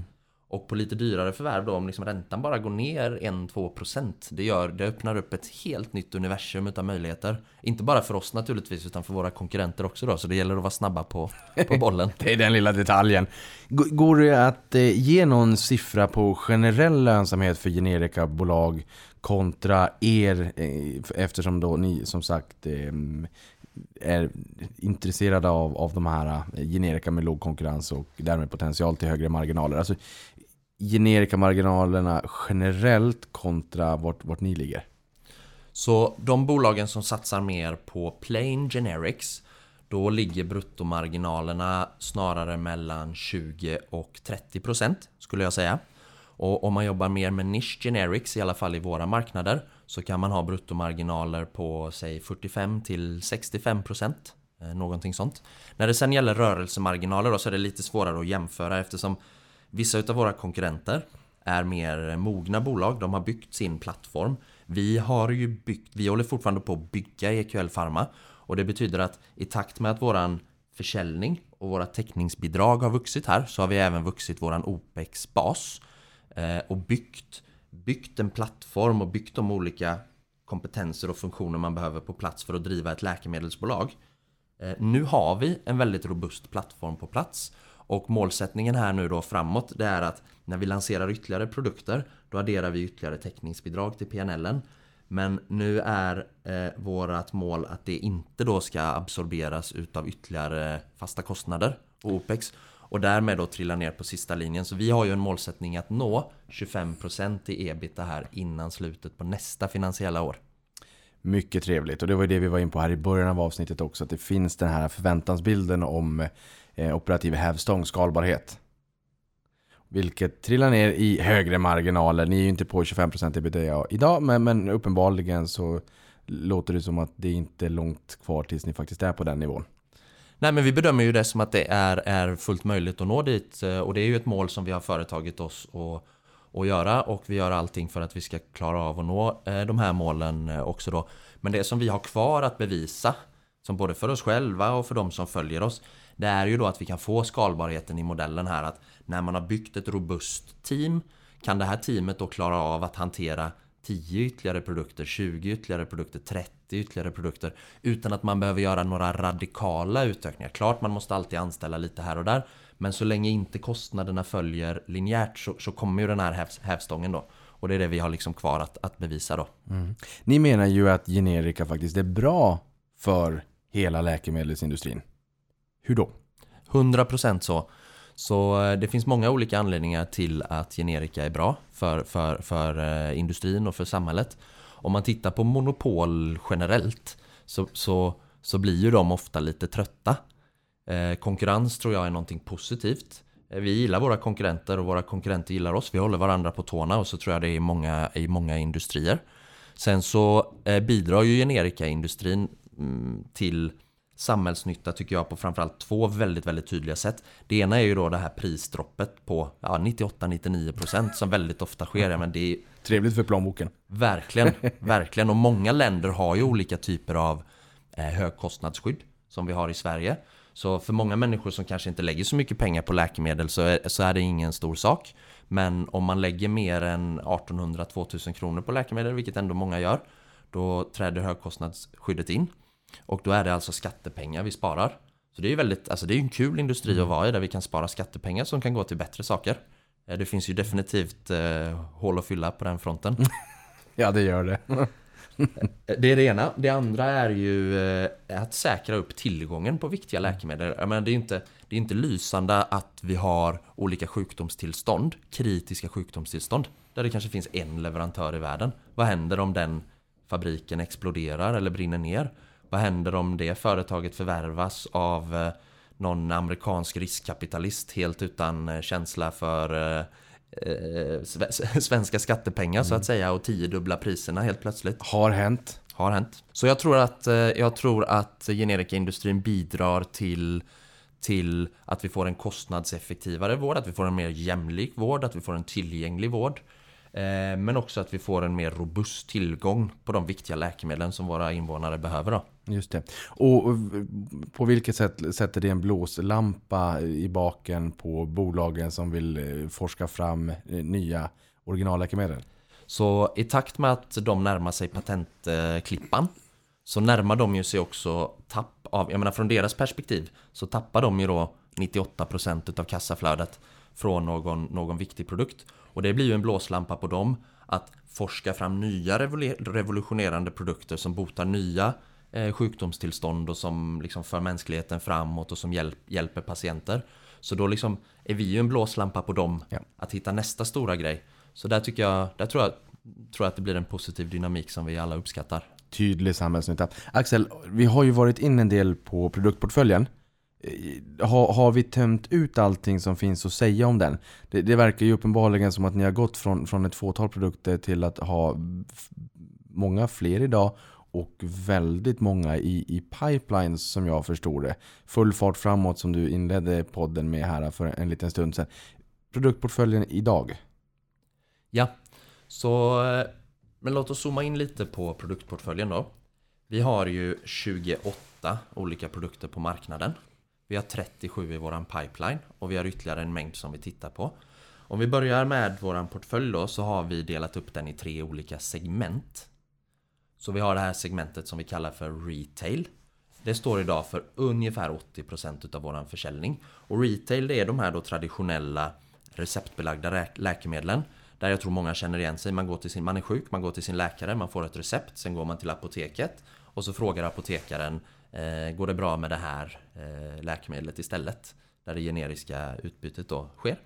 Och på lite dyrare förvärv då, om liksom räntan bara går ner 1-2% det, gör, det öppnar upp ett helt nytt universum utav möjligheter. Inte bara för oss naturligtvis, utan för våra konkurrenter också då. Så det gäller att vara snabba på, på bollen. Det är den lilla detaljen. Går det att eh, ge någon siffra på generell lönsamhet för generikabolag kontra er eh, eftersom då ni som sagt eh, är intresserade av, av de här generika med låg konkurrens och därmed potential till högre marginaler. Alltså generikamarginalerna generellt kontra vart, vart ni ligger. Så de bolagen som satsar mer på plain generics då ligger bruttomarginalerna snarare mellan 20 och 30 procent skulle jag säga. Och om man jobbar mer med niche generics, i alla fall i våra marknader, så kan man ha bruttomarginaler på säg 45 till 65 procent. Eh, någonting sånt. När det sen gäller rörelsemarginaler då, så är det lite svårare att jämföra eftersom vissa utav våra konkurrenter är mer mogna bolag. De har byggt sin plattform. Vi har ju byggt, vi håller fortfarande på att bygga EQL Pharma och det betyder att i takt med att våran försäljning och våra täckningsbidrag har vuxit här så har vi även vuxit våran OPEX-bas eh, och byggt, byggt en plattform och byggt de olika kompetenser och funktioner man behöver på plats för att driva ett läkemedelsbolag. Eh, nu har vi en väldigt robust plattform på plats och målsättningen här nu då framåt det är att när vi lanserar ytterligare produkter då adderar vi ytterligare täckningsbidrag till PNLen. Men nu är eh, vårat mål att det inte då ska absorberas utav ytterligare fasta kostnader och OPEX och därmed då trilla ner på sista linjen. Så vi har ju en målsättning att nå 25% i ebita här innan slutet på nästa finansiella år. Mycket trevligt och det var ju det vi var in på här i början av avsnittet också. Att det finns den här förväntansbilden om eh, Eh, operativ hävstång, skalbarhet. Vilket trillar ner i högre marginaler. Ni är ju inte på 25% ebitda idag men, men uppenbarligen så låter det som att det inte är långt kvar tills ni faktiskt är på den nivån. Nej men vi bedömer ju det som att det är, är fullt möjligt att nå dit eh, och det är ju ett mål som vi har företagit oss att, att göra och vi gör allting för att vi ska klara av att nå eh, de här målen också då. Men det som vi har kvar att bevisa, som både för oss själva och för de som följer oss, det är ju då att vi kan få skalbarheten i modellen här att när man har byggt ett robust team kan det här teamet då klara av att hantera 10 ytterligare produkter, 20 ytterligare produkter, 30 ytterligare produkter utan att man behöver göra några radikala utökningar. Klart man måste alltid anställa lite här och där men så länge inte kostnaderna följer linjärt så, så kommer ju den här häv, hävstången då. Och det är det vi har liksom kvar att, att bevisa då. Mm. Ni menar ju att generika faktiskt är bra för hela läkemedelsindustrin. Hur då? 100% så. Så eh, det finns många olika anledningar till att generika är bra för, för, för eh, industrin och för samhället. Om man tittar på monopol generellt så, så, så blir ju de ofta lite trötta. Eh, konkurrens tror jag är någonting positivt. Vi gillar våra konkurrenter och våra konkurrenter gillar oss. Vi håller varandra på tårna och så tror jag det är i många, i många industrier. Sen så bidrar ju generikaindustrin mm, till samhällsnytta tycker jag på framförallt två väldigt, väldigt tydliga sätt. Det ena är ju då det här prisdroppet på ja, 98-99% som väldigt ofta sker. Men det är Trevligt för plånboken. verkligen, verkligen. Och många länder har ju olika typer av eh, högkostnadsskydd som vi har i Sverige. Så för många människor som kanske inte lägger så mycket pengar på läkemedel så är, så är det ingen stor sak. Men om man lägger mer än 1800-2000 kronor på läkemedel, vilket ändå många gör, då träder högkostnadsskyddet in. Och då är det alltså skattepengar vi sparar. Så det är ju väldigt, alltså det är en kul industri att vara i där vi kan spara skattepengar som kan gå till bättre saker. Eh, Det finns ju definitivt eh, hål att fylla på den fronten. Ja, det gör det. Det är det ena. Det andra är ju eh, att säkra upp tillgången på viktiga läkemedel. Jag menar, det, är inte, det är inte lysande att vi har olika sjukdomstillstånd, kritiska sjukdomstillstånd, där det kanske finns en leverantör i världen. Vad händer om den fabriken exploderar eller brinner ner? Vad händer om det företaget förvärvas av eh, någon amerikansk riskkapitalist helt utan eh, känsla för eh, sve- svenska skattepengar så att säga och tiodubbla priserna helt plötsligt. Har hänt. Har hänt. Så jag tror att, jag tror att generikaindustrin bidrar till, till att vi får en kostnadseffektivare vård, att vi får en mer jämlik vård, att vi får en tillgänglig vård. Eh, Men också att vi får en mer robust tillgång på de viktiga läkemedlen som våra invånare behöver. Då. Just det. Och på vilket sätt sätter det en blåslampa i baken på bolagen som vill eh, forska fram eh, nya originalläkemedel? Så i takt med att de närmar sig patentklippan så närmar de ju sig också tapp av, jag menar från deras perspektiv så tappar de ju då 98% av kassaflödet från någon, någon viktig produkt. Och det blir ju en blåslampa på dem att forska fram nya revol- revolutionerande produkter som botar nya eh, sjukdomstillstånd och som liksom för mänskligheten framåt och som hjälp, hjälper patienter. Så då liksom är vi ju en blåslampa på dem Ja. att hitta nästa stora grej. Så där tycker jag, där tror jag, tror jag att det blir en positiv dynamik som vi alla uppskattar. Tydlig samhällsnytta. Axel, vi har ju varit in en del på produktportföljen. Eh, har, har vi tömt ut allting som finns att säga om den? Det, det verkar ju uppenbarligen som att ni har gått från, från ett fåtal produkter till att ha många fler idag och väldigt många i, i pipelines som jag förstår det. Full fart framåt som du inledde podden med här för en liten stund sedan. Produktportföljen idag. Ja, så eh, men låt oss zooma in lite på produktportföljen då. Vi har ju 28 olika produkter på marknaden. Vi har 37 i våran pipeline och vi har ytterligare en mängd som vi tittar på. Om vi börjar med våran portfölj då så har vi delat upp den i tre olika segment. Så vi har det här segmentet som vi kallar för retail. Det står idag för ungefär 80% utav våran försäljning. Och retail det är de här då traditionella receptbelagda lä- läkemedlen. Där jag tror många känner igen sig. Man, går till sin, man är sjuk, man går till sin läkare, man får ett recept. Sen går man till apoteket. Och så frågar apotekaren Eh, går det bra med det här eh, läkemedlet istället? Där det generiska utbytet då sker.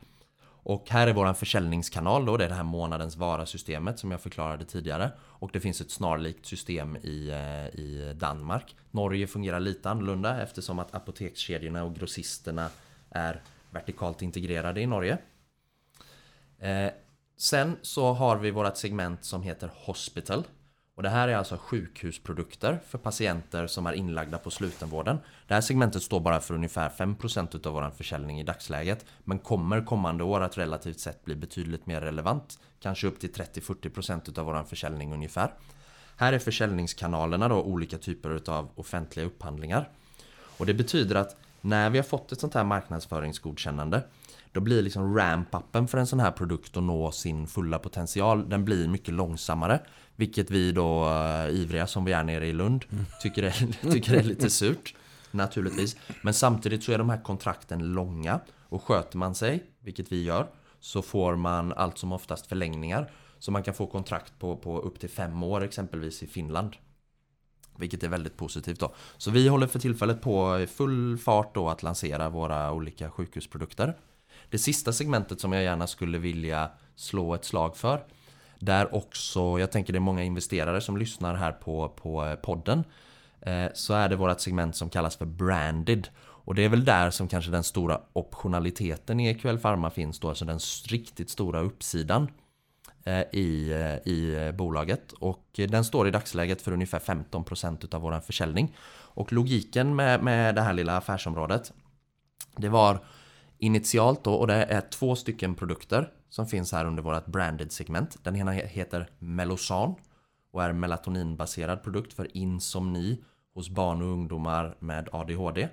Och här är våran försäljningskanal då, det är det här månadens vara-systemet som jag förklarade tidigare. Och det finns ett snarlikt system i, eh, i Danmark. Norge fungerar lite annorlunda eftersom att apotekskedjorna och grossisterna är vertikalt integrerade i Norge. Eh, sen så har vi vårt segment som heter Hospital. Och det här är alltså sjukhusprodukter för patienter som är inlagda på slutenvården. Det här segmentet står bara för ungefär 5% utav vår försäljning i dagsläget. Men kommer kommande år att relativt sett bli betydligt mer relevant. Kanske upp till 30-40% utav vår försäljning ungefär. Här är försäljningskanalerna då olika typer utav offentliga upphandlingar. Och det betyder att när vi har fått ett sånt här marknadsföringsgodkännande då blir liksom ramp-upen för en sån här produkt att nå sin fulla potential Den blir mycket långsammare. Vilket vi då, uh, ivriga som vi är nere i Lund tycker, är, tycker är lite surt. Naturligtvis. Men samtidigt så är de här kontrakten långa. Och sköter man sig, vilket vi gör Så får man allt som oftast förlängningar. Så man kan få kontrakt på, på upp till fem år exempelvis i Finland. Vilket är väldigt positivt då. Så vi håller för tillfället på i full fart då att lansera våra olika sjukhusprodukter. Det sista segmentet som jag gärna skulle vilja slå ett slag för. Där också, jag tänker det är många investerare som lyssnar här på, på eh, podden. Eh, så är det vårt segment som kallas för branded. Och det är väl där som kanske den stora optionaliteten i EQL Pharma finns då Alltså den riktigt stora uppsidan eh, i, i bolaget. Och den står i dagsläget för ungefär 15% av vår försäljning. Och logiken med, med det här lilla affärsområdet det var initialt då och det är två stycken produkter som finns här under vårt branded segment. Den ena heter Melosan och är melatoninbaserad produkt för insomni hos barn och ungdomar med ADHD.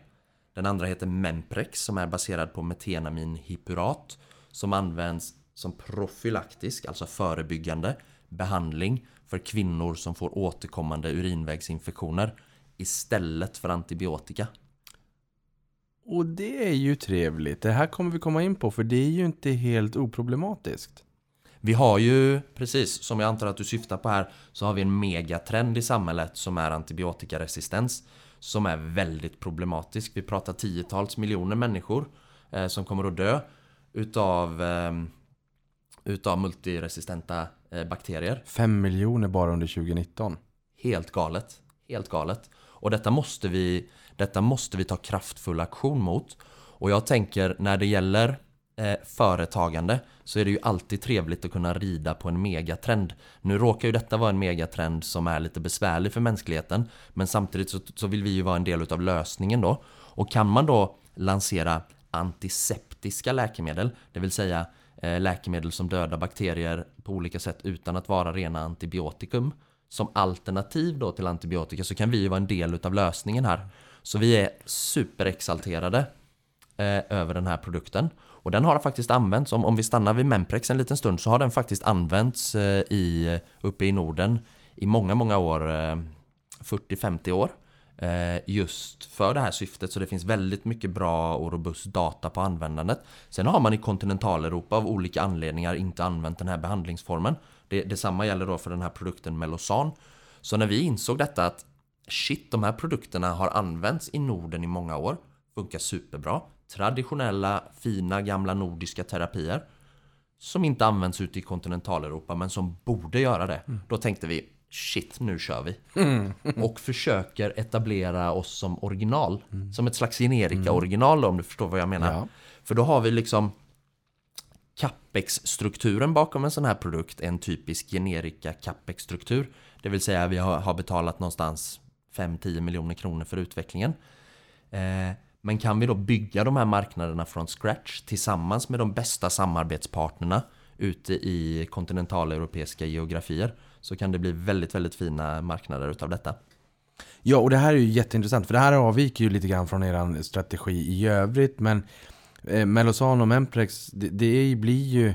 Den andra heter Memprex som är baserad på metenaminhipurat som används som profylaktisk, alltså förebyggande behandling för kvinnor som får återkommande urinvägsinfektioner istället för antibiotika. Och det är ju trevligt. Det här kommer vi komma in på för det är ju inte helt oproblematiskt. Vi har ju, precis som jag antar att du syftar på här, så har vi en megatrend i samhället som är antibiotikaresistens. Som är väldigt problematisk. Vi pratar tiotals miljoner människor eh, som kommer att dö utav, eh, utav multiresistenta eh, bakterier. Fem miljoner bara under 2019. Helt galet. Helt galet. Och detta måste vi, detta måste vi ta kraftfull aktion mot. Och jag tänker när det gäller eh, företagande så är det ju alltid trevligt att kunna rida på en megatrend. Nu råkar ju detta vara en megatrend som är lite besvärlig för mänskligheten men samtidigt så, så vill vi ju vara en del utav lösningen då. Och kan man då lansera antiseptiska läkemedel, det vill säga eh, läkemedel som dödar bakterier på olika sätt utan att vara rena antibiotikum som alternativ då till antibiotika så kan vi ju vara en del utav lösningen här. Så vi är superexalterade eh, över den här produkten. Och den har faktiskt använts, om, om vi stannar vid Memprex en liten stund, så har den faktiskt använts eh, i, uppe i Norden i många, många år, eh, 40-50 år. Eh, just för det här syftet, så det finns väldigt mycket bra och robust data på användandet. Sen har man i kontinentaleuropa av olika anledningar inte använt den här behandlingsformen. Det, detsamma gäller då för den här produkten Melosan. Så när vi insåg detta att shit, de här produkterna har använts i Norden i många år, funkar superbra. Traditionella, fina, gamla nordiska terapier som inte används ute i kontinentaleuropa men som borde göra det. Då tänkte vi shit, nu kör vi. Och försöker etablera oss som original. Som ett slags generika-original om du förstår vad jag menar. Ja. För då har vi liksom Capex-strukturen bakom en sån här produkt är en typisk generika Capex-struktur. Det vill säga vi har betalat någonstans 5-10 miljoner kronor för utvecklingen. Eh, men kan vi då bygga de här marknaderna från scratch tillsammans med de bästa samarbetspartnerna ute i kontinentaleuropeiska geografier så kan det bli väldigt, väldigt fina marknader utav detta. Ja, och det här är ju jätteintressant, för det här avviker ju lite grann från er strategi i övrigt, men eh, Melosan och Memprex, det, det blir ju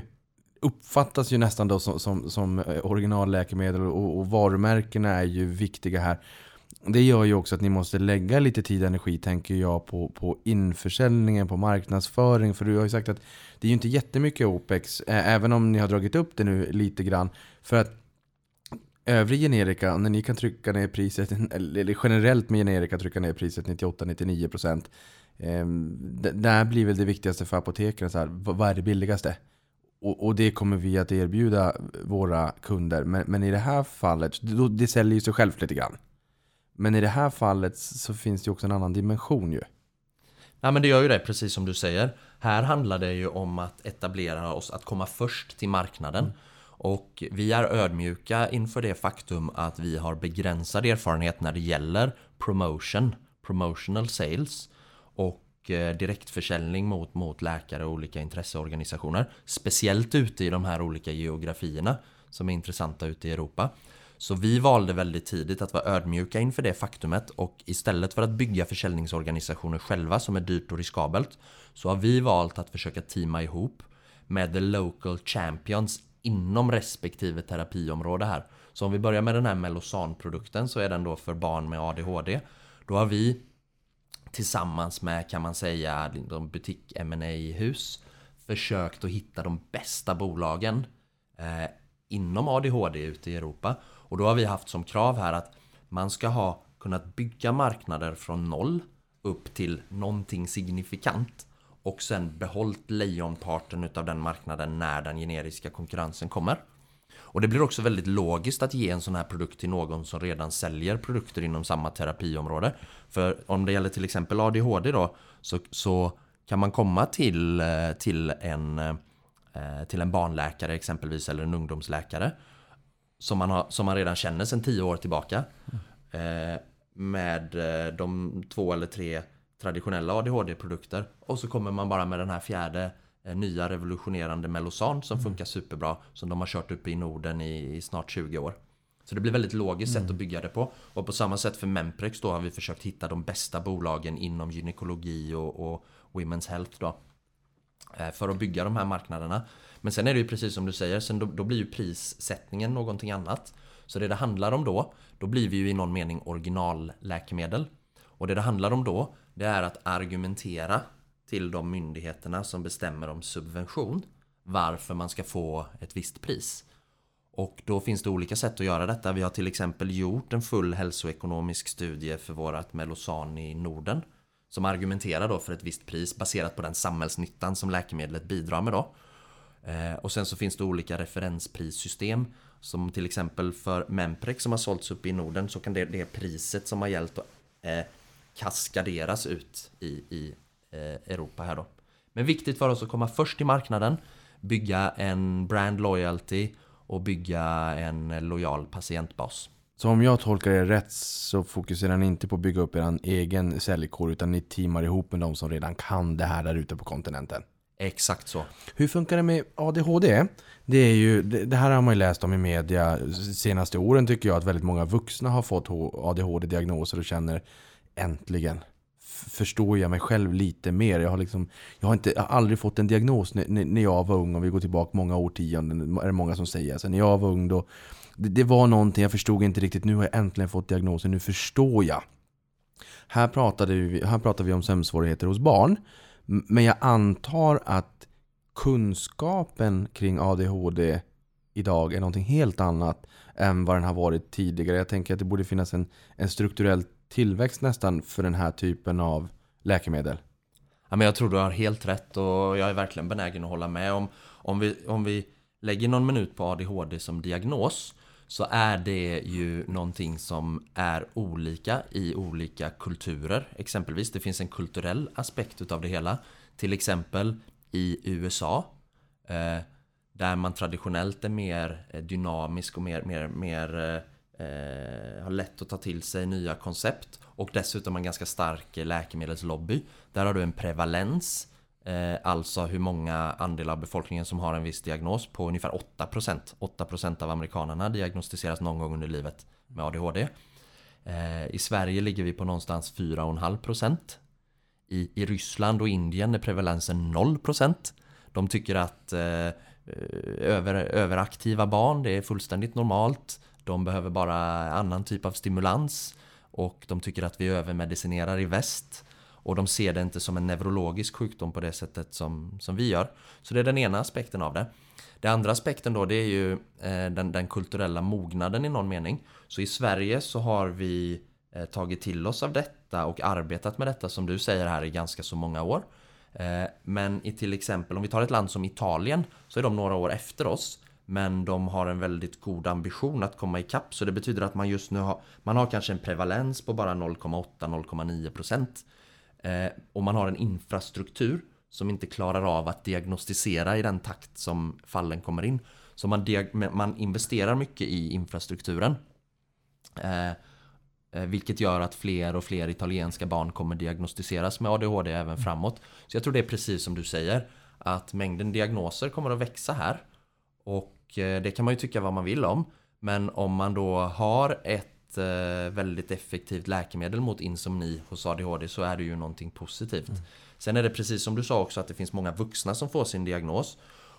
uppfattas ju nästan då som, som, som eh, originalläkemedel och, och varumärkena är ju viktiga här. Det gör ju också att ni måste lägga lite tid och energi, tänker jag, på, på införsäljningen, på marknadsföring. För du har ju sagt att det är ju inte jättemycket OPEX, eh, även om ni har dragit upp det nu lite grann. För att övrig generika, när ni kan trycka ner priset, eller generellt med generika trycka ner priset 98-99%. Eh, det där blir väl det viktigaste för apoteken, så här, vad vad är det billigaste? Och, och det kommer vi att erbjuda våra kunder. Men, men i det här fallet, då, det säljer ju sig självt lite grann. Men i det här fallet så finns det ju också en annan dimension ju. Ja men det gör ju det, precis som du säger. Här handlar det ju om att etablera oss, att komma först till marknaden. Och vi är ödmjuka inför det faktum att vi har begränsad erfarenhet när det gäller promotion, promotional sales och eh, direktförsäljning mot, mot läkare och olika intresseorganisationer. Speciellt ute i de här olika geografierna som är intressanta ute i Europa. Så vi valde väldigt tidigt att vara ödmjuka inför det faktumet och istället för att bygga försäljningsorganisationer själva som är dyrt och riskabelt så har vi valt att försöka teama ihop med the local champions inom respektive terapiområde här. Så om vi börjar med den här Melosan-produkten så är den då för barn med ADHD. Då har vi tillsammans med kan man säga de butik ma hus försökt att hitta de bästa bolagen eh, inom ADHD ute i Europa. Och då har vi haft som krav här att man ska ha kunnat bygga marknader från noll upp till någonting signifikant och sen behållit lejonparten utav den marknaden när den generiska konkurrensen kommer. Och det blir också väldigt logiskt att ge en sån här produkt till någon som redan säljer produkter inom samma terapiområde. För om det gäller till exempel ADHD då så, så kan man komma till, eh, till, en, eh, till en barnläkare exempelvis eller en ungdomsläkare som man, har, som man redan känner sedan tio år tillbaka. Eh, med eh, de två eller tre traditionella ADHD-produkter. Och så kommer man bara med den här fjärde eh, nya revolutionerande Melosan som funkar superbra. Som de har kört uppe i Norden i, i snart 20 år. Så det blir väldigt logiskt sätt att bygga det på. Och på samma sätt för Memprex då har vi försökt hitta de bästa bolagen inom gynekologi och, och Women's Health då. Eh, för att bygga de här marknaderna. Men sen är det ju precis som du säger, sen då, då blir ju prissättningen någonting annat. Så det det handlar om då, då blir vi ju i någon mening originalläkemedel. Och det det handlar om då, det är att argumentera till de myndigheterna som bestämmer om subvention varför man ska få ett visst pris. Och då finns det olika sätt att göra detta. Vi har till exempel gjort en full hälsoekonomisk studie för vårat Melosan i Norden. Som argumenterar då för ett visst pris baserat på den samhällsnyttan som läkemedlet bidrar med då. Eh, och sen så finns det olika referensprissystem. Som till exempel för Memprex som har sålts upp i Norden så kan det, det priset som har gällt eh, kaskaderas ut i, i eh, Europa här då. Men viktigt för oss att komma först i marknaden, bygga en brand loyalty och bygga en lojal patientbas. Så om jag tolkar det rätt så fokuserar ni inte på att bygga upp er egen säljkår utan ni teamar ihop med de som redan kan det här där ute på kontinenten. Exakt så. Hur funkar det med ADHD? Det, är ju, det, det här har man ju läst om i media senaste åren tycker jag att väldigt många vuxna har fått ADHD-diagnoser och känner äntligen förstår jag mig själv lite mer. Jag har, liksom, jag har, inte, jag har aldrig fått en diagnos när, när jag var ung. Om vi går tillbaka många årtionden är det många som säger. Alltså, när jag var ung då, det, det var någonting jag förstod inte riktigt. Nu har jag äntligen fått diagnosen, nu förstår jag. Här pratade vi, här pratar vi om sömnsvårigheter hos barn. Men jag antar att kunskapen kring ADHD idag är någonting helt annat än vad den har varit tidigare. Jag tänker att det borde finnas en, en strukturell tillväxt nästan för den här typen av läkemedel. Ja, men jag tror du har helt rätt och jag är verkligen benägen att hålla med om om vi, om vi lägger någon minut på ADHD som diagnos så är det ju någonting som är olika i olika kulturer. Exempelvis, det finns en kulturell aspekt utav det hela. Till exempel i USA eh, där man traditionellt är mer eh, dynamisk och mer, mer, mer eh, har lätt att ta till sig nya koncept och dessutom en ganska stark eh, läkemedelslobby. Där har du en prevalens, eh, Eh, alltså hur många andelar av befolkningen som har en viss diagnos på ungefär 8%. 8% av amerikanerna diagnostiseras någon gång under livet med ADHD. Eh, I Sverige ligger vi på någonstans 4,5% i, I Ryssland och Indien är prevalensen 0% De tycker att eh, över, överaktiva barn, det är fullständigt normalt. De behöver bara annan typ av stimulans. Och de tycker att vi övermedicinerar i väst. Och de ser det inte som en neurologisk sjukdom på det sättet som, som vi gör Så det är den ena aspekten av det Den andra aspekten då det är ju eh, den, den kulturella mognaden i någon mening. Så i Sverige så har vi eh, tagit till oss av detta och arbetat med detta som du säger här i ganska så många år. Eh, men i till exempel om vi tar ett land som Italien så är de några år efter oss. Men de har en väldigt god ambition att komma ikapp så det betyder att man just nu har Man har kanske en prevalens på bara 0,8-0,9% eh, Och man har en infrastruktur som inte klarar av att diagnostisera i den takt som fallen kommer in. Så man, man investerar mycket i infrastrukturen. Eh, eh, vilket gör att fler och fler italienska barn kommer diagnostiseras med ADHD även framåt. Så jag tror det är precis som du säger. Att mängden diagnoser kommer att växa här. Och eh, det kan man ju tycka vad man vill om. Men om man då har ett eh, väldigt effektivt läkemedel mot insomni hos ADHD så är det ju någonting positivt. Sen är det precis som du sa också att det finns många vuxna som får sin diagnos.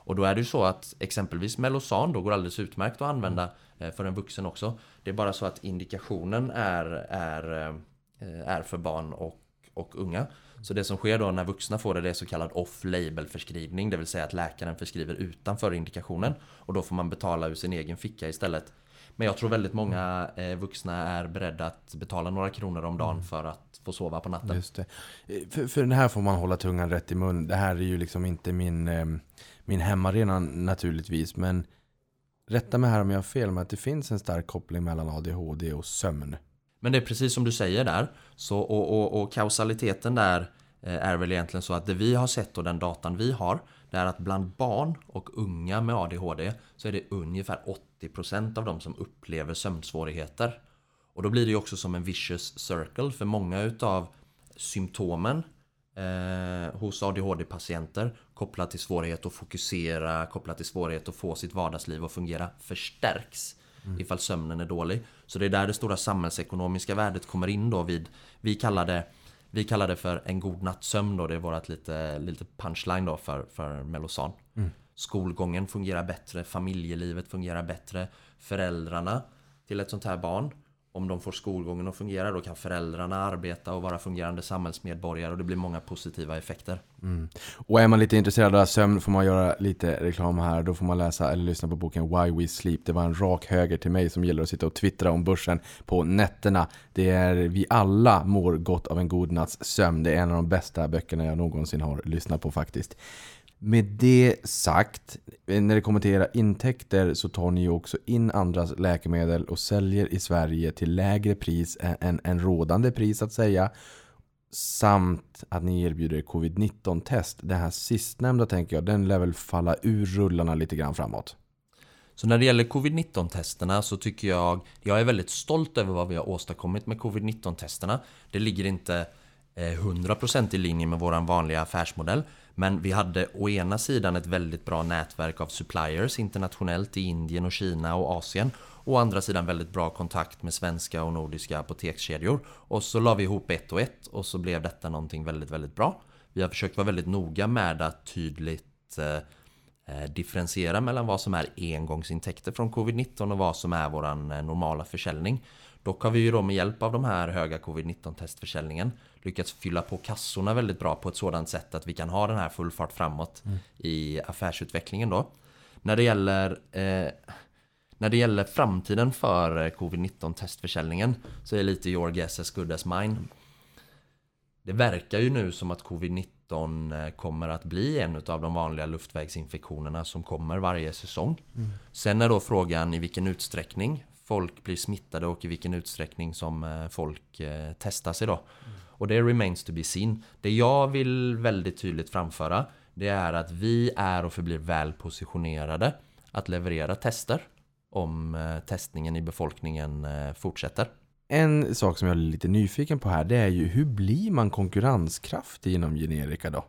Och då är det ju så att exempelvis Melosan då går alldeles utmärkt att använda eh, för en vuxen också. Det är bara så att indikationen är, är, eh, är för barn och, och unga. Så det som sker då när vuxna får det, det är så kallad off-label förskrivning. Det vill säga att läkaren förskriver utanför indikationen. Och då får man betala ur sin egen ficka istället. Men jag tror väldigt många eh, vuxna är beredda att betala några kronor om dagen för att få sova på natten. Just det. Eh, För, för den här får man hålla tungan rätt i mun. Det här är ju liksom inte min, eh, min hemmarena naturligtvis. Men rätta mig här om jag har fel med att det finns en stark koppling mellan ADHD och sömn. Men det är precis som du säger där. Så, och, och, och kausaliteten där är väl egentligen så att det vi har sett och den datan vi har det är att bland barn och unga med ADHD så är det ungefär 80% av dem som upplever sömnsvårigheter. Och då blir det ju också som en vicious circle för många utav symptomen eh, hos ADHD-patienter kopplat till svårighet att fokusera, kopplat till svårighet att få sitt vardagsliv att fungera förstärks ifall sömnen är dålig. Så det är där det stora samhällsekonomiska värdet kommer in då vid, vi kallar det vi kallar det för en god nattsömn då, det är vårt lite, lite punchline då för, för Melosan. Skolgången fungerar bättre, familjelivet fungerar bättre, föräldrarna till ett sånt här barn om de får skolgången att fungera då kan föräldrarna arbeta och vara fungerande samhällsmedborgare och det blir många positiva effekter. Mm. Och är man lite intresserad av sömn får man göra lite reklam här. Då får man läsa eller lyssna på boken Why We Sleep. Det var en rak höger till mig som gillar att sitta och twittra om börsen på nätterna. Det är vi alla mår gott av en god natts sömn. Det är en av de bästa böckerna jag någonsin har lyssnat på faktiskt. Med det sagt, när det kommer till era intäkter så tar ni ju också in andras läkemedel och säljer i Sverige till lägre pris än, än, rådande pris att säga. samt att ni erbjuder covid-19-test. Det här sistnämnda tänker jag, den lär väl falla ur rullarna lite grann framåt. Så när det gäller covid-19-testerna så tycker jag, jag är väldigt stolt över vad vi har åstadkommit med covid-19-testerna. Det ligger inte eh, 100% i linje med vår vanliga affärsmodell. Men vi hade å ena sidan ett väldigt bra nätverk av suppliers internationellt i Indien och Kina och Asien. Å andra sidan väldigt bra kontakt med svenska och nordiska apotekskedjor. Och så la vi ihop ett och ett och så blev detta någonting väldigt, väldigt bra. Vi har försökt vara väldigt noga med att tydligt eh, eh differentiera mellan vad som är engångsintäkter från covid-19 och vad som är våran eh, normala försäljning. Dock har vi ju då med hjälp av de här höga covid-19 testförsäljningen lyckats fylla på kassorna väldigt bra på ett sådant sätt att vi kan ha den här full fart framåt mm. i affärsutvecklingen då. När det gäller eh, när det gäller framtiden för eh, covid-19 testförsäljningen så är lite your guess as good as mine. Det verkar ju nu som att covid-19 eh, kommer att bli en av de vanliga luftvägsinfektionerna som kommer varje säsong. Mm. Sen är då frågan i vilken utsträckning folk blir smittade och i vilken utsträckning som eh, folk eh, testar sig. Mm. Och det remains to be seen. Det jag vill väldigt tydligt framföra det är att vi är och förblir väl positionerade att leverera tester om eh, testningen i befolkningen fortsätter. En sak som jag är lite nyfiken på här det är ju hur blir man konkurrenskraftig inom generika då?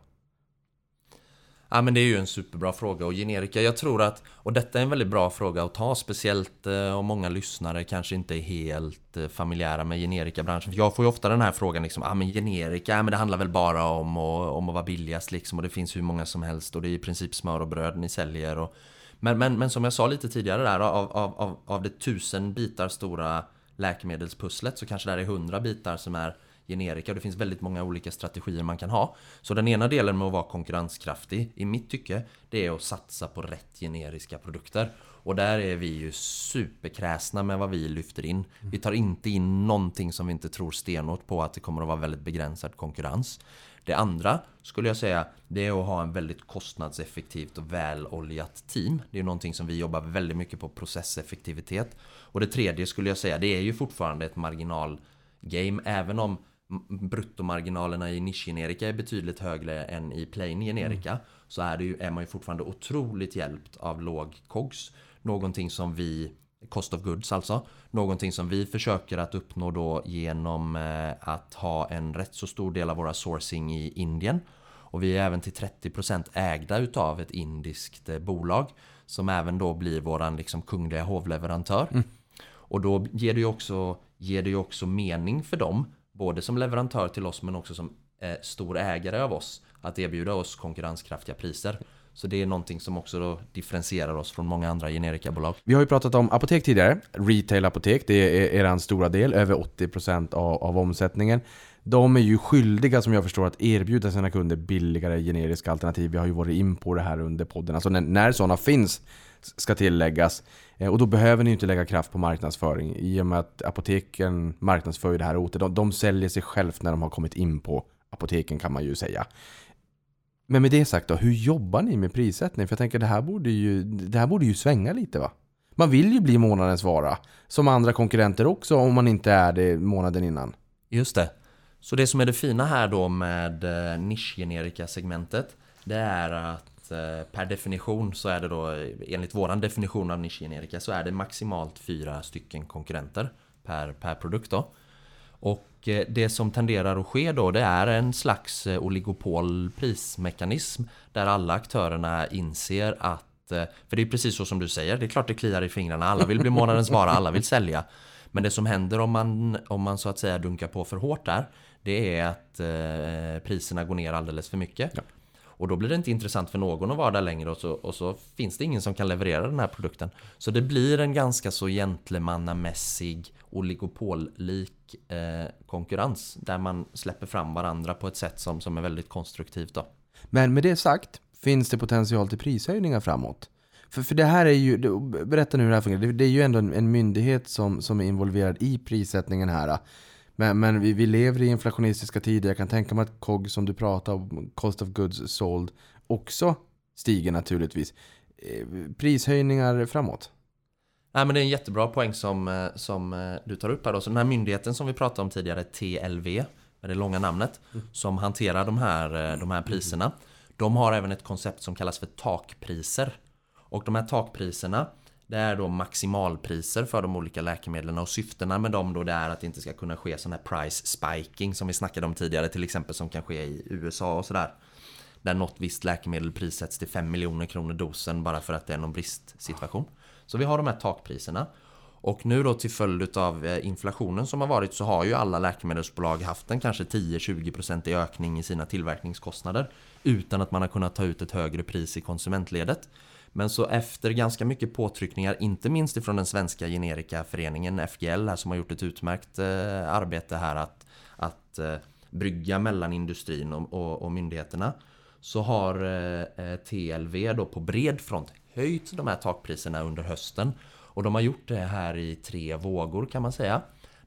Ja men det är ju en superbra fråga. Och generika, jag tror att Och detta är en väldigt bra fråga att ta Speciellt eh, om många lyssnare kanske inte är helt eh, familjära med generikabranschen. För jag får ju ofta den här frågan liksom Ja men generika, ja, men det handlar väl bara om, och, om att vara billigast liksom Och det finns hur många som helst och det är i princip smör och bröd ni säljer och men, men, men som jag sa lite tidigare där, av, av, av, av det tusen bitar stora läkemedelspusslet så kanske det är hundra bitar som är generika. Det finns väldigt många olika strategier man kan ha. Så den ena delen med att vara konkurrenskraftig, i mitt tycke, det är att satsa på rätt generiska produkter. Och där är vi ju superkräsna med vad vi lyfter in. Vi tar inte in någonting som vi inte tror stenhårt på att det kommer att vara väldigt begränsad konkurrens. Det andra skulle jag säga det är att ha en väldigt kostnadseffektivt och väloljat team. Det är någonting som vi jobbar väldigt mycket på processeffektivitet. Och det tredje skulle jag säga det är ju fortfarande ett marginalgame även om bruttomarginalerna i nischgenerika är betydligt högre än i plain generika mm. så är, det ju, är man ju fortfarande otroligt hjälpt av låg COGS. Någonting som vi Cost of Goods alltså. Någonting som vi försöker att uppnå då genom eh, att ha en rätt så stor del av våra sourcing i Indien. Och vi är även till 30% ägda utav ett indiskt eh, bolag som även då blir våran liksom kungliga hovleverantör. Mm. Och då ger det ju också, ger det ju också mening för dem, både som leverantör till oss men också som eh, stor ägare av oss, att erbjuda oss konkurrenskraftiga priser. Så det är någonting som också då differentierar oss från många andra generikabolag. Vi har ju pratat om apotek tidigare. Retail-apotek, det är er stora del, över 80% av, av omsättningen. De är ju skyldiga som jag förstår att erbjuda sina kunder billigare generiska alternativ. Vi har ju varit in på det här under podden. Alltså när, när sådana finns ska tilläggas. Eh, och då behöver ni inte lägga kraft på marknadsföring i och med att apoteken marknadsför det här åt de, de säljer sig självt när de har kommit in på apoteken kan man ju säga. Men med det sagt då, hur jobbar ni med prissättning? För jag tänker det här borde ju, det här borde ju svänga lite va? Man vill ju bli månadens vara. Som andra konkurrenter också om man inte är det månaden innan. Just det. Så det som är det fina här då med eh, nischgenerika-segmentet Det är att Eh, per definition så är det då enligt våran definition av nischgenerika så är det maximalt fyra stycken konkurrenter per, per produkt då. Och eh, det som tenderar att ske då det är en slags eh, oligopolprismekanism där alla aktörerna inser att för det är precis så som du säger, det är klart det kliar i fingrarna, alla vill bli månadens vara, alla vill sälja. Men det som händer om man, om man så att säga dunkar på för hårt där, det är att eh, priserna går ner alldeles för mycket. Ja. Och då blir det inte intressant för någon att vara där längre och så, och så finns det ingen som kan leverera den här produkten. Så det blir en ganska så gentlemannamässig oligopollik eh, konkurrens där man släpper fram varandra på ett sätt som, som är väldigt konstruktivt. Då. Men med det sagt, finns det potential till prishöjningar framåt? För, för det här är ju, berätta nu hur det här fungerar. Det, det är ju ändå en, en, myndighet som, som är involverad i prissättningen här. Men, men vi, vi lever i inflationistiska tider. Jag kan tänka mig att COG som du pratar om, Cost of Goods Sold, också stiger naturligtvis. Eh, prishöjningar framåt? Nej, men det är en jättebra poäng som, eh, som eh, du tar upp här. Då. Så den här myndigheten som vi pratade om tidigare, TLV, med det långa namnet, som hanterar de här, de här priserna. De har även ett koncept som kallas för takpriser. Och de här takpriserna det är då maximalpriser för de olika läkemedlen och syftena med dem då det är att det inte ska kunna ske sån här price spiking som vi snackade om tidigare till exempel som kan ske i USA och sådär. Där något visst läkemedel prissätts till 5 miljoner kronor dosen bara för att det är någon bristsituation. Så vi har de här takpriserna. Och nu då till följd av eh, inflationen som har varit så har ju alla läkemedelsbolag haft en kanske 10-20% i ökning i sina tillverkningskostnader utan att man har kunnat ta ut ett högre pris i konsumentledet. Men så efter ganska mycket påtryckningar, inte minst ifrån den svenska generikaföreningen FGL här som har gjort ett utmärkt eh, arbete här att, att eh, brygga mellan industrin och, och, och myndigheterna så har eh, eh TLV då på bred front höjt de här takpriserna under hösten och de har gjort det här i tre vågor kan man säga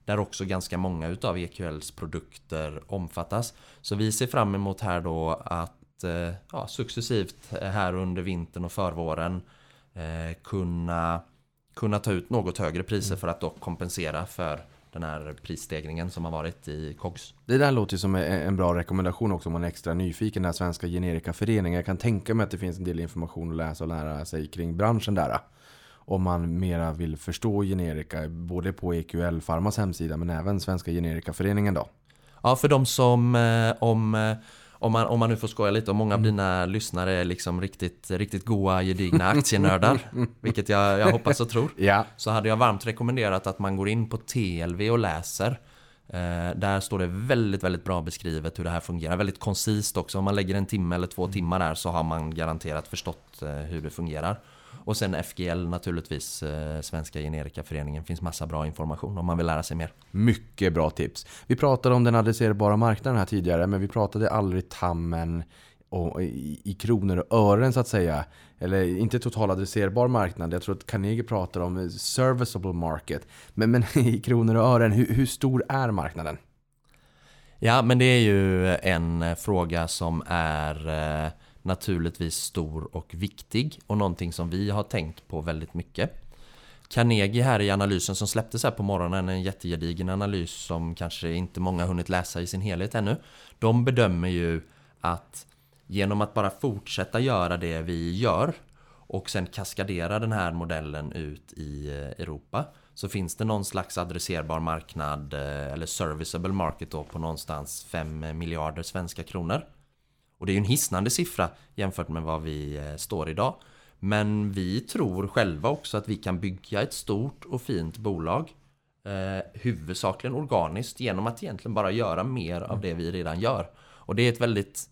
där också ganska många utav EQLs produkter omfattas. Så vi ser fram emot här då att Eh, ja, successivt här under vintern och förvåren eh, kunna, kunna ta ut något högre priser för att då kompensera för den här prisstegringen som har varit i COGS. Det där låter som en bra rekommendation också om man är extra nyfiken. Den här svenska generikaföreningen. Jag kan tänka mig att det finns en del information att läsa och lära sig kring branschen där. Om man mera vill förstå generika, både på EQL Pharmas hemsida men även Svenska generikaföreningen då. Ja, för de som eh, om om man, om man nu får skoja lite, och många av mm. dina lyssnare är liksom riktigt, riktigt goa, gedigna aktienördar, vilket jag, jag hoppas och tror, ja. så hade jag varmt rekommenderat att man går in på TLV och läser. Eh, där står det väldigt, väldigt bra beskrivet hur det här fungerar. Väldigt koncist också. Om man lägger en timme eller två timmar där så har man garanterat förstått eh, hur det fungerar. Och sen FGL naturligtvis, eh, Svenska Generikaföreningen. finns massa bra information om man vill lära sig mer. Mycket bra tips. Vi pratade om den adresserbara marknaden här tidigare, men vi pratade aldrig tammen och i, kronor och ören så att säga. Eller inte total adresserbar marknad. Jag tror att Carnegie pratar om serviceable market. Men, men i kronor och ören, hur, hur stor är marknaden? Ja, men det är ju en fråga som är eh, naturligtvis stor och viktig och någonting som vi har tänkt på väldigt mycket. Carnegie här i analysen som släpptes här på morgonen, en jättegedigen analys som kanske inte många hunnit läsa i sin helhet ännu. De bedömer ju att genom att bara fortsätta göra det vi gör och sen kaskadera den här modellen ut i eh, Europa så finns det någon slags adresserbar marknad eh, eller serviceable market då på någonstans 5 miljarder svenska kronor. Och det är ju en hisnande siffra jämfört med vad vi eh, står idag. Men vi tror själva också att vi kan bygga ett stort och fint bolag eh, huvudsakligen organiskt genom att egentligen bara göra mer av det vi redan gör. Och det är ett väldigt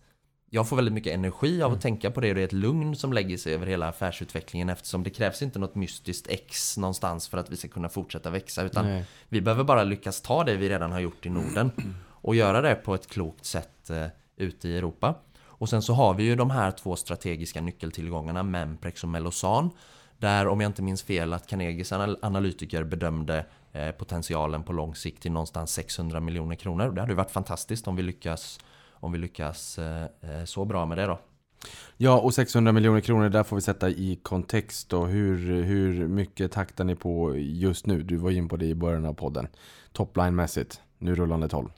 jag får väldigt mycket energi av att mm. tänka på det och det är ett lugn som lägger sig över hela affärsutvecklingen eftersom det krävs inte något mystiskt X någonstans för att vi ska kunna fortsätta växa utan Nej. vi behöver bara lyckas ta det vi redan har gjort i Norden och göra det på ett klokt sätt eh, ute i Europa. Och sen så har vi ju de här två strategiska nyckeltillgångarna, Memprex och Melosan. Där, om jag inte minns fel, att Carnegies analytiker bedömde eh, potentialen på lång sikt till någonstans 600 miljoner kronor. Det hade ju varit fantastiskt om vi lyckas, om vi lyckas eh, eh, så bra med det då. Ja, och 600 miljoner kronor, där får vi sätta i kontext då. Hur, hur mycket taktar ni på just nu? Du var in på det i början av podden. Topline-mässigt, nu rullande 12.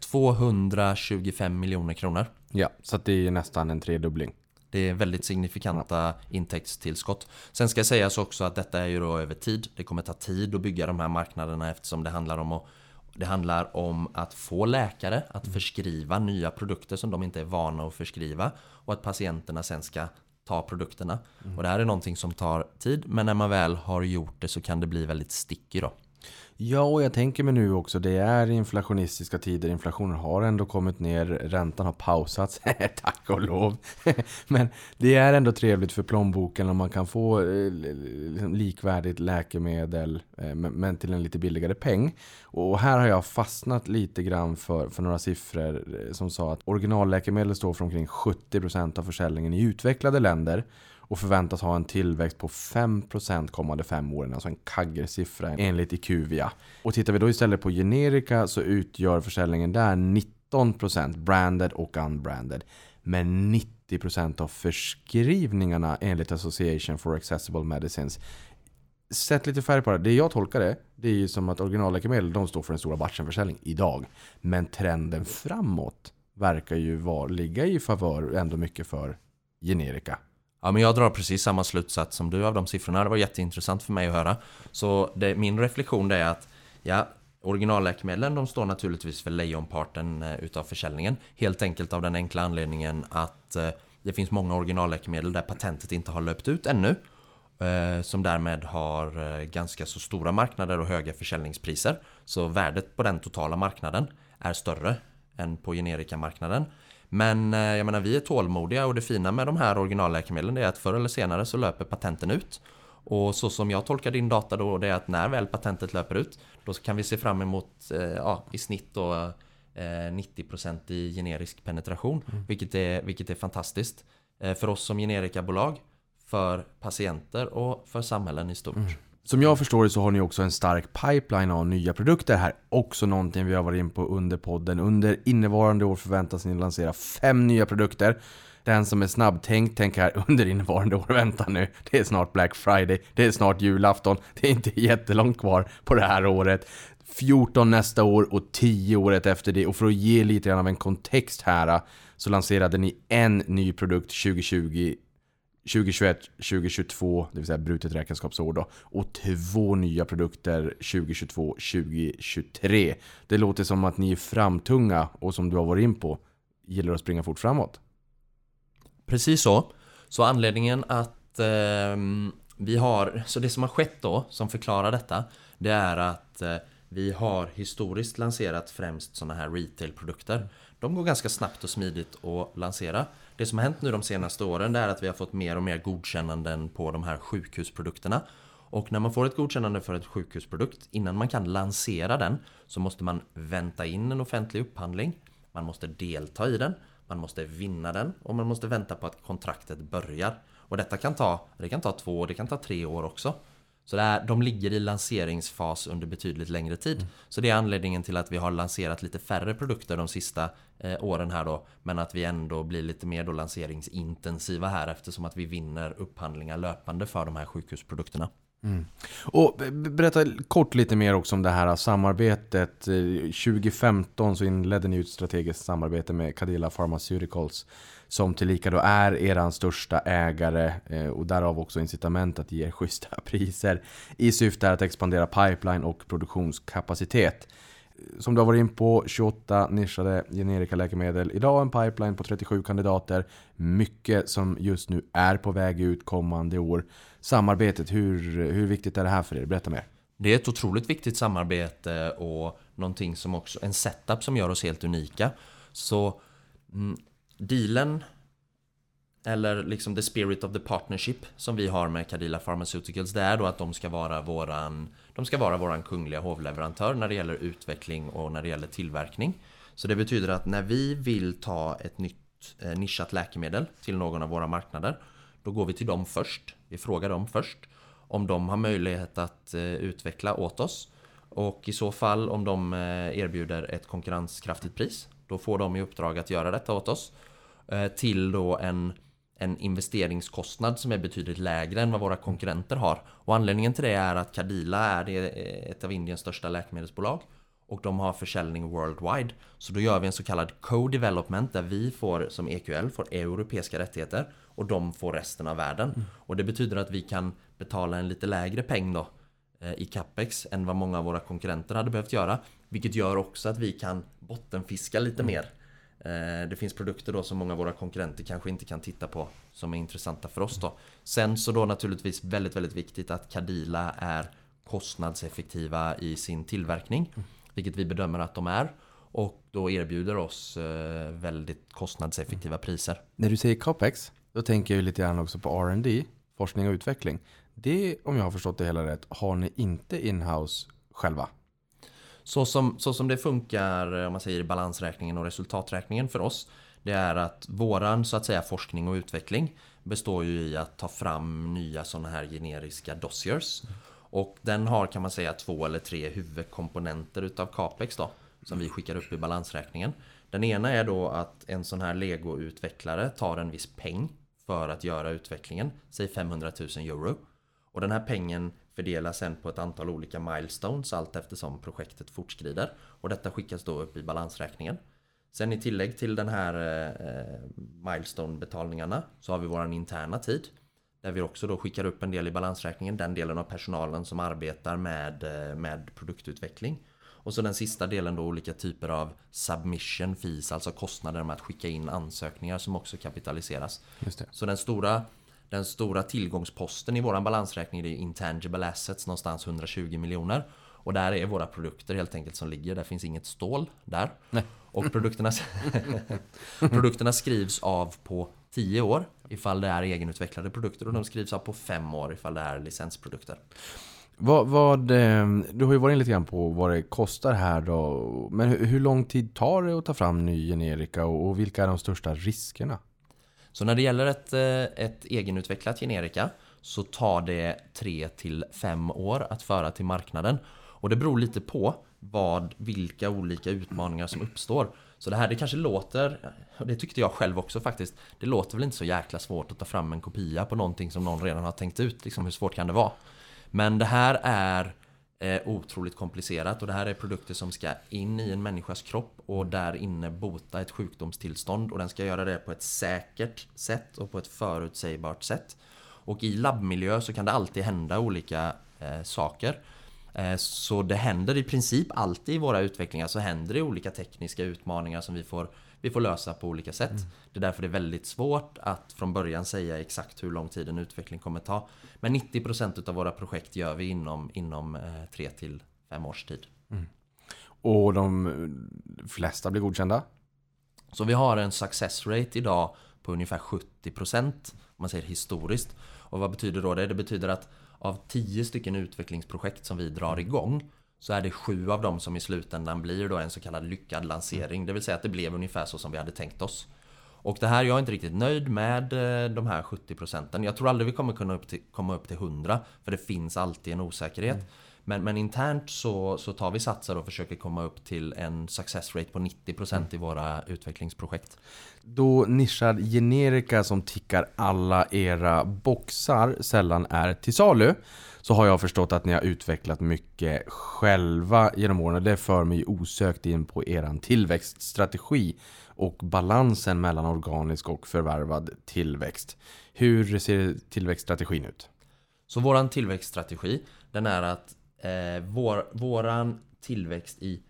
225 miljoner kronor. Ja, så det är nästan en tredubbling. Det är väldigt signifikanta intäktstillskott. Sen ska sägas också att detta är ju då över tid. Det kommer ta tid att bygga de här marknaderna eftersom det handlar om att det handlar om att få läkare att mm. förskriva nya produkter som de inte är vana att förskriva och att patienterna sen ska ta produkterna. Mm. Och det här är någonting som tar tid men när man väl har gjort det så kan det bli väldigt sticky då. Ja, och jag tänker mig nu också, det är inflationistiska tider. Inflationen har ändå kommit ner, räntan har pausats, tack och lov. Men det är ändå trevligt för plånboken om man kan få eh, liksom likvärdigt läkemedel, eh, men till en lite billigare peng. Och här har jag fastnat lite grann för, för några siffror eh, som sa att originalläkemedel står för omkring 70% av försäljningen i utvecklade länder och förväntas ha en tillväxt på 5% kommande fem åren. Alltså en kaggersiffra enligt IQVIA. Och tittar vi då istället på generika så utgör försäljningen där 19% branded och unbranded. Men 90% av förskrivningarna enligt Association for Accessible Medicines Sätt lite färg på det. Det jag tolkar det, det är ju som att originalläkemedel, de står för den stora batchenförsäljning idag. Men trenden framåt verkar ju var, ligga i favör ändå mycket för generika. Ja, men jag drar precis samma slutsats som du av de siffrorna. Det var jätteintressant för mig att höra. Så det, min reflektion det är att ja, originalläkemedlen de står naturligtvis för lejonparten eh, utav försäljningen. Helt enkelt av den enkla anledningen att eh, det finns många originalläkemedel där patentet inte har löpt ut ännu. Eh, som därmed har ganska så stora marknader och höga försäljningspriser. Så värdet på den totala marknaden är större än på generikamarknaden. Men eh, jag menar vi är tålmodiga och det fina med de här originalläkemedlen är att förr eller senare så löper patenten ut. Och så som jag tolkar din data då det är att när väl patentet löper ut då kan vi se fram emot eh, ja, i snitt då eh, 90% i generisk penetration. Vilket, är, vilket är fantastiskt. Eh, för oss som generikabolag, för patienter och för samhällen i stort. Som jag förstår det så har ni också en stark pipeline av nya produkter här. Också någonting vi har varit in på under podden. Under innevarande år förväntas ni lansera fem nya produkter. Den som är snabbtänkt, tänker här under innevarande år, vänta nu. Det är snart Black Friday, det är snart julafton. Det är inte jättelångt kvar på det här året. 14 nästa år och 10 året efter det. Och för att ge lite grann av en kontext här så lanserade ni en ny produkt 2020 2021, 2022, det vill säga brutet räkenskapsår då. Och två nya produkter 2022, 2023. Det låter som att ni är framtunga och som du har varit in på, gillar att springa fort framåt. Precis så. Så anledningen att eh, vi har, så det som har skett då som förklarar detta Det är att eh, vi har historiskt lanserat främst sådana här retailprodukter De går ganska snabbt och smidigt att lansera det som har hänt nu de senaste åren det är att vi har fått mer och mer godkännanden på de här sjukhusprodukterna och när man får ett godkännande för ett sjukhusprodukt innan man kan lansera den så måste man vänta in en offentlig upphandling Man måste delta i den man måste vinna den och man måste vänta på att kontraktet börjar. Och detta kan ta, det kan ta två, det kan ta tre år också. Så det är, de ligger i lanseringsfas under betydligt längre tid. Så det är anledningen till att vi har lanserat lite färre produkter de sista eh, åren här då. Men att vi ändå blir lite mer då lanseringsintensiva här eftersom att vi vinner upphandlingar löpande för de här sjukhusprodukterna. Mm. Och berätta kort lite mer också om det här samarbetet. Eh, 2015 så inledde ni ett strategiskt samarbete med Cadilla Pharmaceuticals som tillika då är eran största ägare eh, och därav också incitament att ge er schyssta priser i syfte att expandera pipeline och produktionskapacitet. Som du har varit in på, 28 nischade generika läkemedel. Idag en pipeline på 37 kandidater. Mycket som just nu är på väg ut kommande år. Samarbetet, hur, hur viktigt är det här för er? Berätta mer. Det är ett otroligt viktigt samarbete och någonting som också, en setup som gör oss helt unika. Så mm, dealen eller liksom the spirit of the partnership som vi har med Cadila Pharmaceuticals. Det är då att de ska vara våran De ska vara våran kungliga hovleverantör när det gäller utveckling och när det gäller tillverkning. Så det betyder att när vi vill ta ett nytt eh, nischat läkemedel till någon av våra marknader Då går vi till dem först. Vi frågar dem först om de har möjlighet att eh, utveckla åt oss. Och i så fall om de eh, erbjuder ett konkurrenskraftigt pris Då får de i uppdrag att göra detta åt oss eh, Till då en, en investeringskostnad som är betydligt lägre än vad våra konkurrenter har. Och anledningen till det är att Cadila är eh, ett av Indiens största läkemedelsbolag och de har försäljning worldwide. Så då gör vi en så kallad co-development där vi får som EQL får europeiska rättigheter och de får resten av världen. Och det betyder att vi kan betala en lite lägre peng då eh, i capex än vad många av våra konkurrenter hade behövt göra Vilket gör också att vi kan bottenfiska lite mer. Eh, Det finns produkter då som många av våra konkurrenter kanske inte kan titta på Som är intressanta för oss då. Sen så då naturligtvis väldigt väldigt viktigt att Cadila är kostnadseffektiva i sin tillverkning Vilket vi bedömer att de är. Och då erbjuder oss eh, väldigt kostnadseffektiva priser. När du säger capex, då tänker jag lite grann också på R&D, forskning och utveckling. Det, om jag har förstått det hela rätt, har ni inte inhouse själva. Så som, så som det funkar eh, om man säger balansräkningen och resultaträkningen för oss Det är att våran så att säga forskning och utveckling Består ju i att ta fram nya sådana här generiska dossiers. Och den har kan man säga två eller tre huvudkomponenter utav Capex då Som vi skickar upp i balansräkningen. Den ena är då att en sån här Lego-utvecklare tar en viss peng För att göra utvecklingen Säg 500 000 euro. Och den här pengen fördelas sen på ett antal olika milestones allt eftersom projektet fortskrider. Och detta skickas då upp i balansräkningen. Sen i tillägg till den här eh, milestone-betalningarna så har vi våran interna tid. Där vi också då skickar upp en del i balansräkningen, den delen av personalen som arbetar med, eh, med produktutveckling. Och så den sista delen då olika typer av submission fees, alltså kostnader med att skicka in ansökningar som också kapitaliseras. Så den stora, den stora tillgångsposten i våran balansräkning är intangible assets, någonstans 120 miljoner. Och där är våra produkter helt enkelt som ligger, där finns inget stål där. Nej. Och produkterna, produkterna skrivs av på 10 år ifall det är egenutvecklade produkter och de skrivs av på 5 år ifall det är licensprodukter. Vad, vad, eh, du har ju varit in lite grann på vad det kostar här då. Men hur, lång tid tar det att ta fram ny generika och vilka är de största riskerna? Så när det gäller ett, eh, ett egenutvecklat generika så tar det 3 till 5 år att föra till marknaden. Och det beror lite på vad, vilka olika utmaningar som uppstår. Så det här det kanske låter, och det tyckte jag själv också faktiskt, det låter väl inte så jäkla svårt att ta fram en kopia på någonting som någon redan har tänkt ut. Liksom, hur svårt kan det vara? Men det här är eh, otroligt komplicerat och det här är produkter som ska in i en människas kropp och där inne bota ett sjukdomstillstånd och den ska göra det på ett säkert sätt och på ett förutsägbart sätt. Och i labbmiljö så kan det alltid hända olika eh, saker. Eh, så det händer i princip alltid i våra utvecklingar så händer det olika tekniska utmaningar som vi får, vi får lösa på olika sätt. Det är därför det är väldigt svårt att från början säga exakt hur lång tid en utveckling kommer ta. Men 90% av våra projekt gör vi inom, inom 3 till 5 års tid. Och de eh, flesta blir godkända? Så vi har en success rate idag på ungefär 70% om man säger historiskt. Och vad betyder då det? Det betyder att av 10 stycken utvecklingsprojekt som vi drar igång så är det sju av dem som i slutändan blir då en så kallad lyckad lansering. Det vill säga att det blev ungefär så som vi hade tänkt oss. Och det här, jag är inte riktigt nöjd med eh, de här 70 procenten. Jag tror aldrig vi kommer kunna upp till, komma upp till 100 för det finns alltid en osäkerhet. Men, men internt så, så tar vi satser och försöker komma upp till en success rate på 90% i våra utvecklingsprojekt. Då nischad generika som tickar alla era boxar sällan är till salu så har jag förstått att ni har utvecklat mycket själva genom åren och det för mig osökt in på eran tillväxtstrategi och balansen mellan organisk och förvärvad tillväxt. Hur ser tillväxtstrategin ut? Så våran tillväxtstrategi den är att eh, vår, våran tillväxt i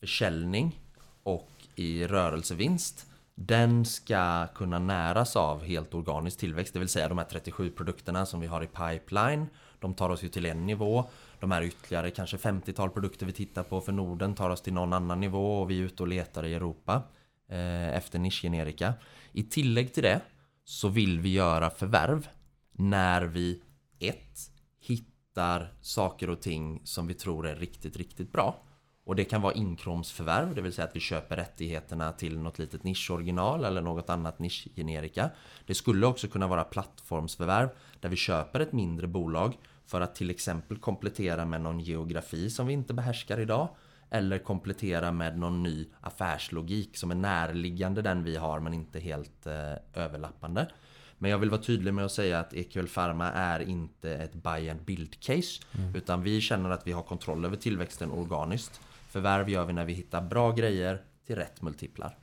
försäljning och i rörelsevinst den ska kunna näras av helt organisk tillväxt, det vill säga de här 37 produkterna som vi har i pipeline. De tar oss ju till en nivå. De här ytterligare kanske 50-tal produkter vi tittar på för Norden tar oss till någon annan nivå och vi är ute och letar i Europa eh, efter nischgenerika. I tillägg till det så vill vi göra förvärv när vi ett hittar saker och ting som vi tror är riktigt, riktigt bra. Och det kan vara inkromsförvärv, det vill säga att vi köper rättigheterna till något litet nischoriginal eller något annat nischgenerika. Det skulle också kunna vara plattformsförvärv där vi köper ett mindre bolag för att till exempel komplettera med någon geografi som vi inte behärskar idag. Eller komplettera med någon ny affärslogik som är närliggande den vi har men inte helt eh, överlappande. Men jag vill vara tydlig med att säga att EQL Pharma är inte ett buy and build case. Utan vi känner att vi har kontroll över tillväxten organiskt. Förvärv gör vi när vi hittar bra grejer till rätt multiplar.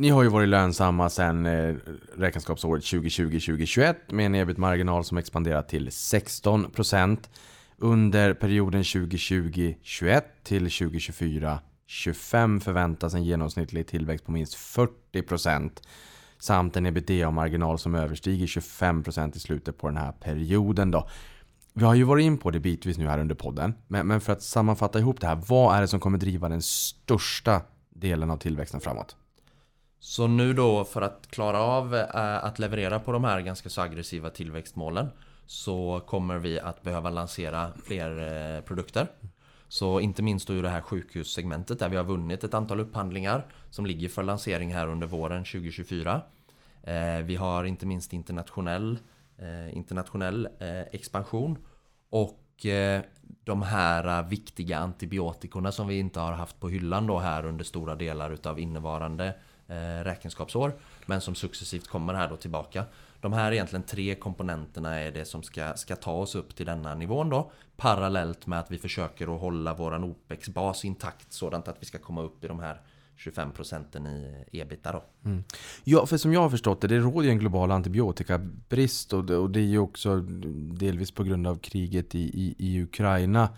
Ni har ju varit lönsamma sedan eh, räkenskapsåret 2020-2021 med en ebit-marginal som expanderat till 16%. Under perioden 2020-21 till 2024-25 förväntas en genomsnittlig tillväxt på minst 40% samt en ebitda-marginal som överstiger 25% i slutet på den här perioden. Då. Vi har ju varit in på det bitvis nu här under podden, men, men för att sammanfatta ihop det här, vad är det som kommer driva den största delen av tillväxten framåt? Så nu då för att klara av eh, att leverera på de här ganska så aggressiva tillväxtmålen så kommer vi att behöva lansera fler eh, produkter. Så inte minst då i det här sjukhussegmentet där vi har vunnit ett antal upphandlingar som ligger för lansering här under våren 2024. Eh, vi har inte minst internationell, internationell expansion och de här viktiga antibiotikorna som vi inte har haft på hyllan då här under stora delar utav innevarande Eh, räkenskapsår men som successivt kommer här då tillbaka. De här egentligen tre komponenterna är det som ska, ska ta oss upp till denna nivån då. Parallellt med att vi försöker att hålla våran OPEX-bas intakt sådant att vi ska komma upp i de här 25 procenten i ebita då. Mm. Ja, för som jag har förstått det, det råder ju en global antibiotikabrist och det, och det är ju också delvis på grund av kriget i, i, i Ukraina.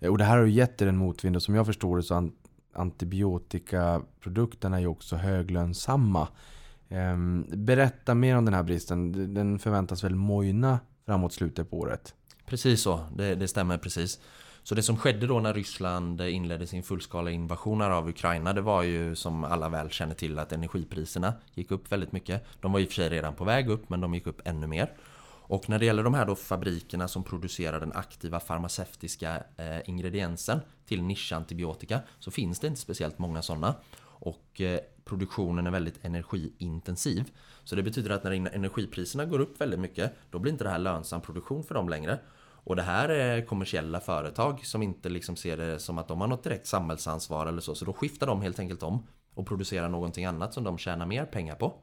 Eh, och det här har ju gett er en motvind och som jag förstår det så antibiotikaprodukterna är ju också höglönsamma. Ehm, berätta mer om den här bristen. Den förväntas väl mojna framåt slutet på året? Precis så, det, det stämmer precis. Så det som skedde då när Ryssland inledde sin fullskala invasion av Ukraina Det var ju som alla väl känner till att energipriserna gick upp väldigt mycket De var i och för sig redan på väg upp men de gick upp ännu mer och när det gäller de här då fabrikerna som producerar den aktiva farmaceutiska eh, ingrediensen till nischantibiotika Så finns det inte speciellt många sådana och eh, produktionen är väldigt energiintensiv Så det betyder att när energipriserna går upp väldigt mycket Då blir inte det här lönsam produktion för dem längre och det här är kommersiella företag som inte liksom ser det som att de har något direkt samhällsansvar eller så. Så då skiftar de helt enkelt om och producerar någonting annat som de tjänar mer pengar på.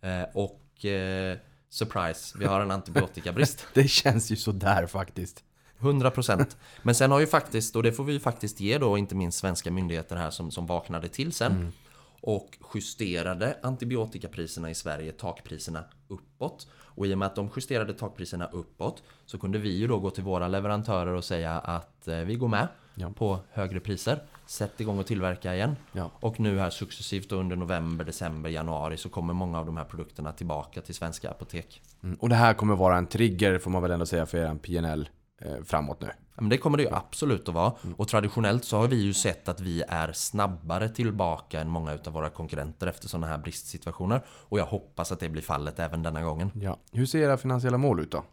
Eh, och eh, surprise, vi har en antibiotikabrist. Det känns ju sådär faktiskt. 100% Men sen har ju faktiskt, och det får vi ju faktiskt ge då inte minst svenska myndigheter här som, som vaknade till sen och justerade antibiotikapriserna i Sverige, takpriserna uppåt. Och i och med att de justerade takpriserna uppåt så kunde vi ju då gå till våra leverantörer och säga att eh, vi går med Ja. på högre priser. Sätt igång och tillverka igen. Ja. Och nu här successivt under november, december, januari så kommer många av de här produkterna tillbaka till svenska apotek. Mm. Och det här kommer vara en trigger får man väl ändå säga för er PNL eh, framåt nu. Ja, Men det kommer det ju absolut att vara. Och traditionellt så har vi ju sett att vi är snabbare tillbaka än många utav våra konkurrenter efter sådana här bristsituationer. Och jag hoppas att det blir fallet även denna gången. Ja. Hur ser era finansiella mål ut då?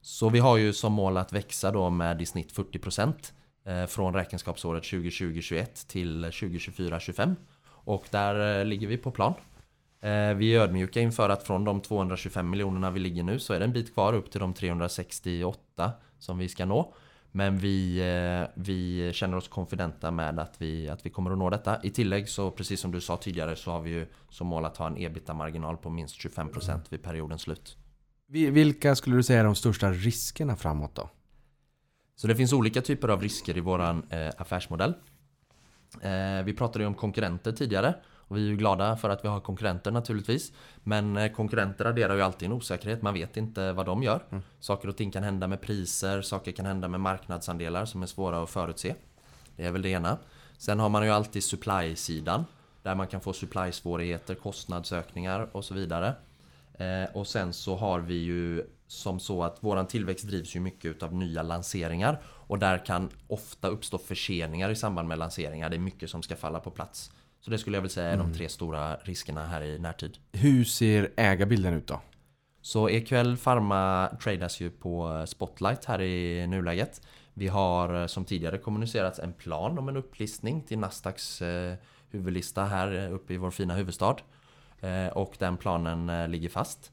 Så vi har ju som mål att växa då med i snitt 40% eh, Eh, från räkenskapsåret 2020-21 till 2024-25. Och där eh, ligger vi på plan. Eh, vi är ödmjuka inför att från de 225 miljonerna vi ligger nu så är det en bit kvar upp till de 368 som vi ska nå. Men vi, vi känner oss konfidenta med att vi, att vi kommer att nå detta. I tillägg så, precis som du sa tidigare, så har vi ju som mål att ha en ebita-marginal på minst 25% vid periodens slut. Vilka skulle du säga är de största riskerna framåt då? Så det finns olika typer av risker i våran eh, affärsmodell. Eh, vi pratade ju om konkurrenter tidigare och vi är ju glada för att vi har konkurrenter naturligtvis. Men eh, konkurrenter adderar ju alltid en osäkerhet, man vet inte vad de gör. Saker och ting kan hända med priser, saker kan hända med marknadsandelar som är svåra att förutse. Det är väl det ena. Sen har man ju alltid supply-sidan där man kan få supply-svårigheter, kostnadsökningar och så vidare. Och sen så har vi ju som så att våran tillväxt drivs ju mycket utav nya lanseringar och där kan ofta uppstå förseningar i samband med lanseringar. Det är mycket som ska falla på plats. Så det skulle jag vilja säga är de tre stora riskerna här i närtid. Hur ser ägarbilden ut då? Så EQL Pharma tradas ju på Spotlight här i nuläget. Vi har eh, som tidigare kommunicerats en plan om en upplistning till Nasdaqs eh, huvudlista här eh, uppe i vår fina huvudstad. Och den planen ligger fast.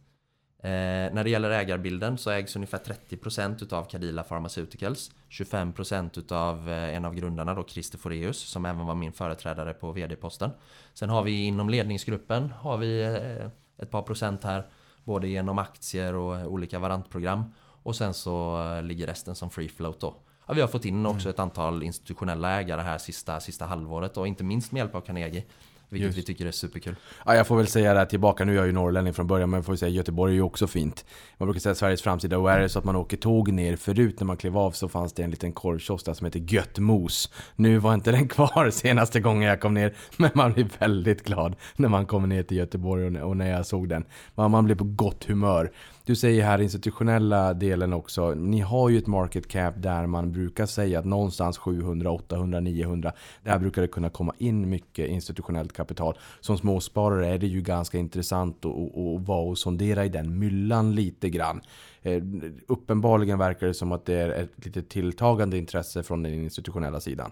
Eh, när det gäller ägarbilden så ägs ungefär 30% utav Cadila Pharmaceuticals 25% utav eh, en av grundarna då Christer Foreus som även var min företrädare på vd-posten. Sen har vi inom ledningsgruppen har vi eh, ett par procent här både genom aktier och olika varantprogram och sen så eh, ligger resten som free float då. Ja, vi har fått in också ett antal institutionella ägare här sista, sista halvåret och inte minst med hjälp av Carnegie. Vilket Just. vi tycker är superkul. Ja, jag får väl säga det här tillbaka, nu är jag ju norrlänning från början, men jag får säga Göteborg är ju också fint. Man brukar säga Sveriges framsida, och är det så att man åker tåg ner förut när man klev av så fanns det en liten korvkiosk där som heter Göttmos. Nu var inte den kvar senaste gången jag kom ner, men man blir väldigt glad när man kommer ner till Göteborg och, och när jag såg den. Man, man blir på gott humör. Du säger här institutionella delen också, ni har ju ett market cap där man brukar säga att någonstans 700, 800, 900, där brukar det kunna komma in mycket institutionellt kapital. Som småsparare är det ju ganska intressant att, att, att vara och sondera i den myllan lite grann. Eh, uppenbarligen verkar det som att det är ett lite tilltagande intresse från den institutionella sidan.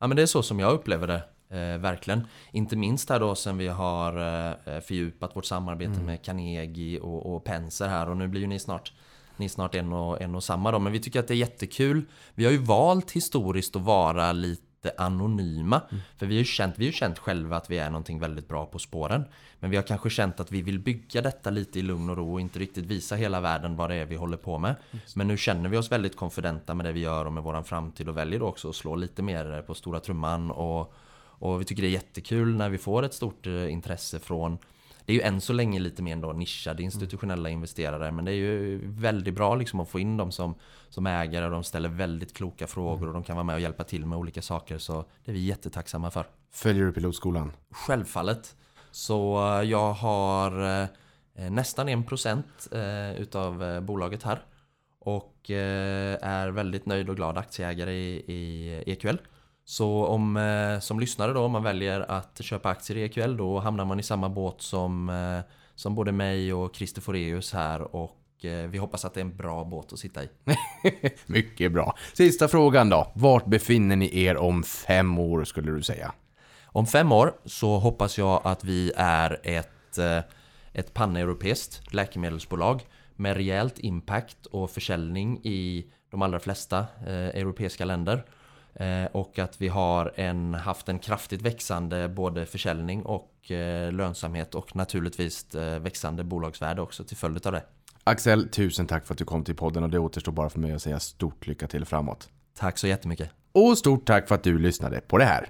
Ja men det är så som jag upplever det. Eh, verkligen. Inte minst här då sen vi har eh, fördjupat vårt samarbete med Carnegie och, och Penser här och nu blir ju ni snart ni är snart en och, en och samma då, men vi tycker att det är jättekul. Vi har ju valt historiskt att vara lite anonyma. För vi har ju känt, vi har ju känt själva att vi är någonting väldigt bra på spåren. Men vi har kanske känt att vi vill bygga detta lite i lugn och ro och inte riktigt visa hela världen vad det är vi håller på med. Men nu känner vi oss väldigt konfidenta med det vi gör och med våran framtid och väljer då också att slå lite mer på stora trumman och, och vi tycker det är jättekul när vi får ett stort eh, intresse från det är ju än så länge lite mer då nischade institutionella investerare men det är ju väldigt bra liksom att få in dem som, som ägare och de ställer väldigt kloka frågor och de kan vara med och hjälpa till med olika saker så det är vi jättetacksamma för. Följer du pilotskolan? Självfallet. Så eh, jag har eh, nästan en procent eh, utav bolaget här och är väldigt nöjd och glad aktieägare i, i EQL. Så om, eh, som lyssnare då, om man väljer att köpa aktier i EQL då hamnar man i samma båt som, eh, som både mig och Christer Foreus här och eh, vi hoppas att det är en bra båt att sitta i. Mycket bra. Sista frågan då. Vart befinner ni er om fem år skulle du säga? Om fem år så hoppas jag att vi är ett, ett paneuropeiskt läkemedelsbolag med rejält impact och försäljning i de allra flesta eh, europeiska länder. Eh, och att vi har en, haft en kraftigt växande både försäljning och eh, lönsamhet och naturligtvis eh, växande bolagsvärde också till följd av det. Axel, tusen tack för att du kom till podden och det återstår bara för mig att säga stort lycka till framåt. Tack så jättemycket. Och stort tack för att du lyssnade på det här.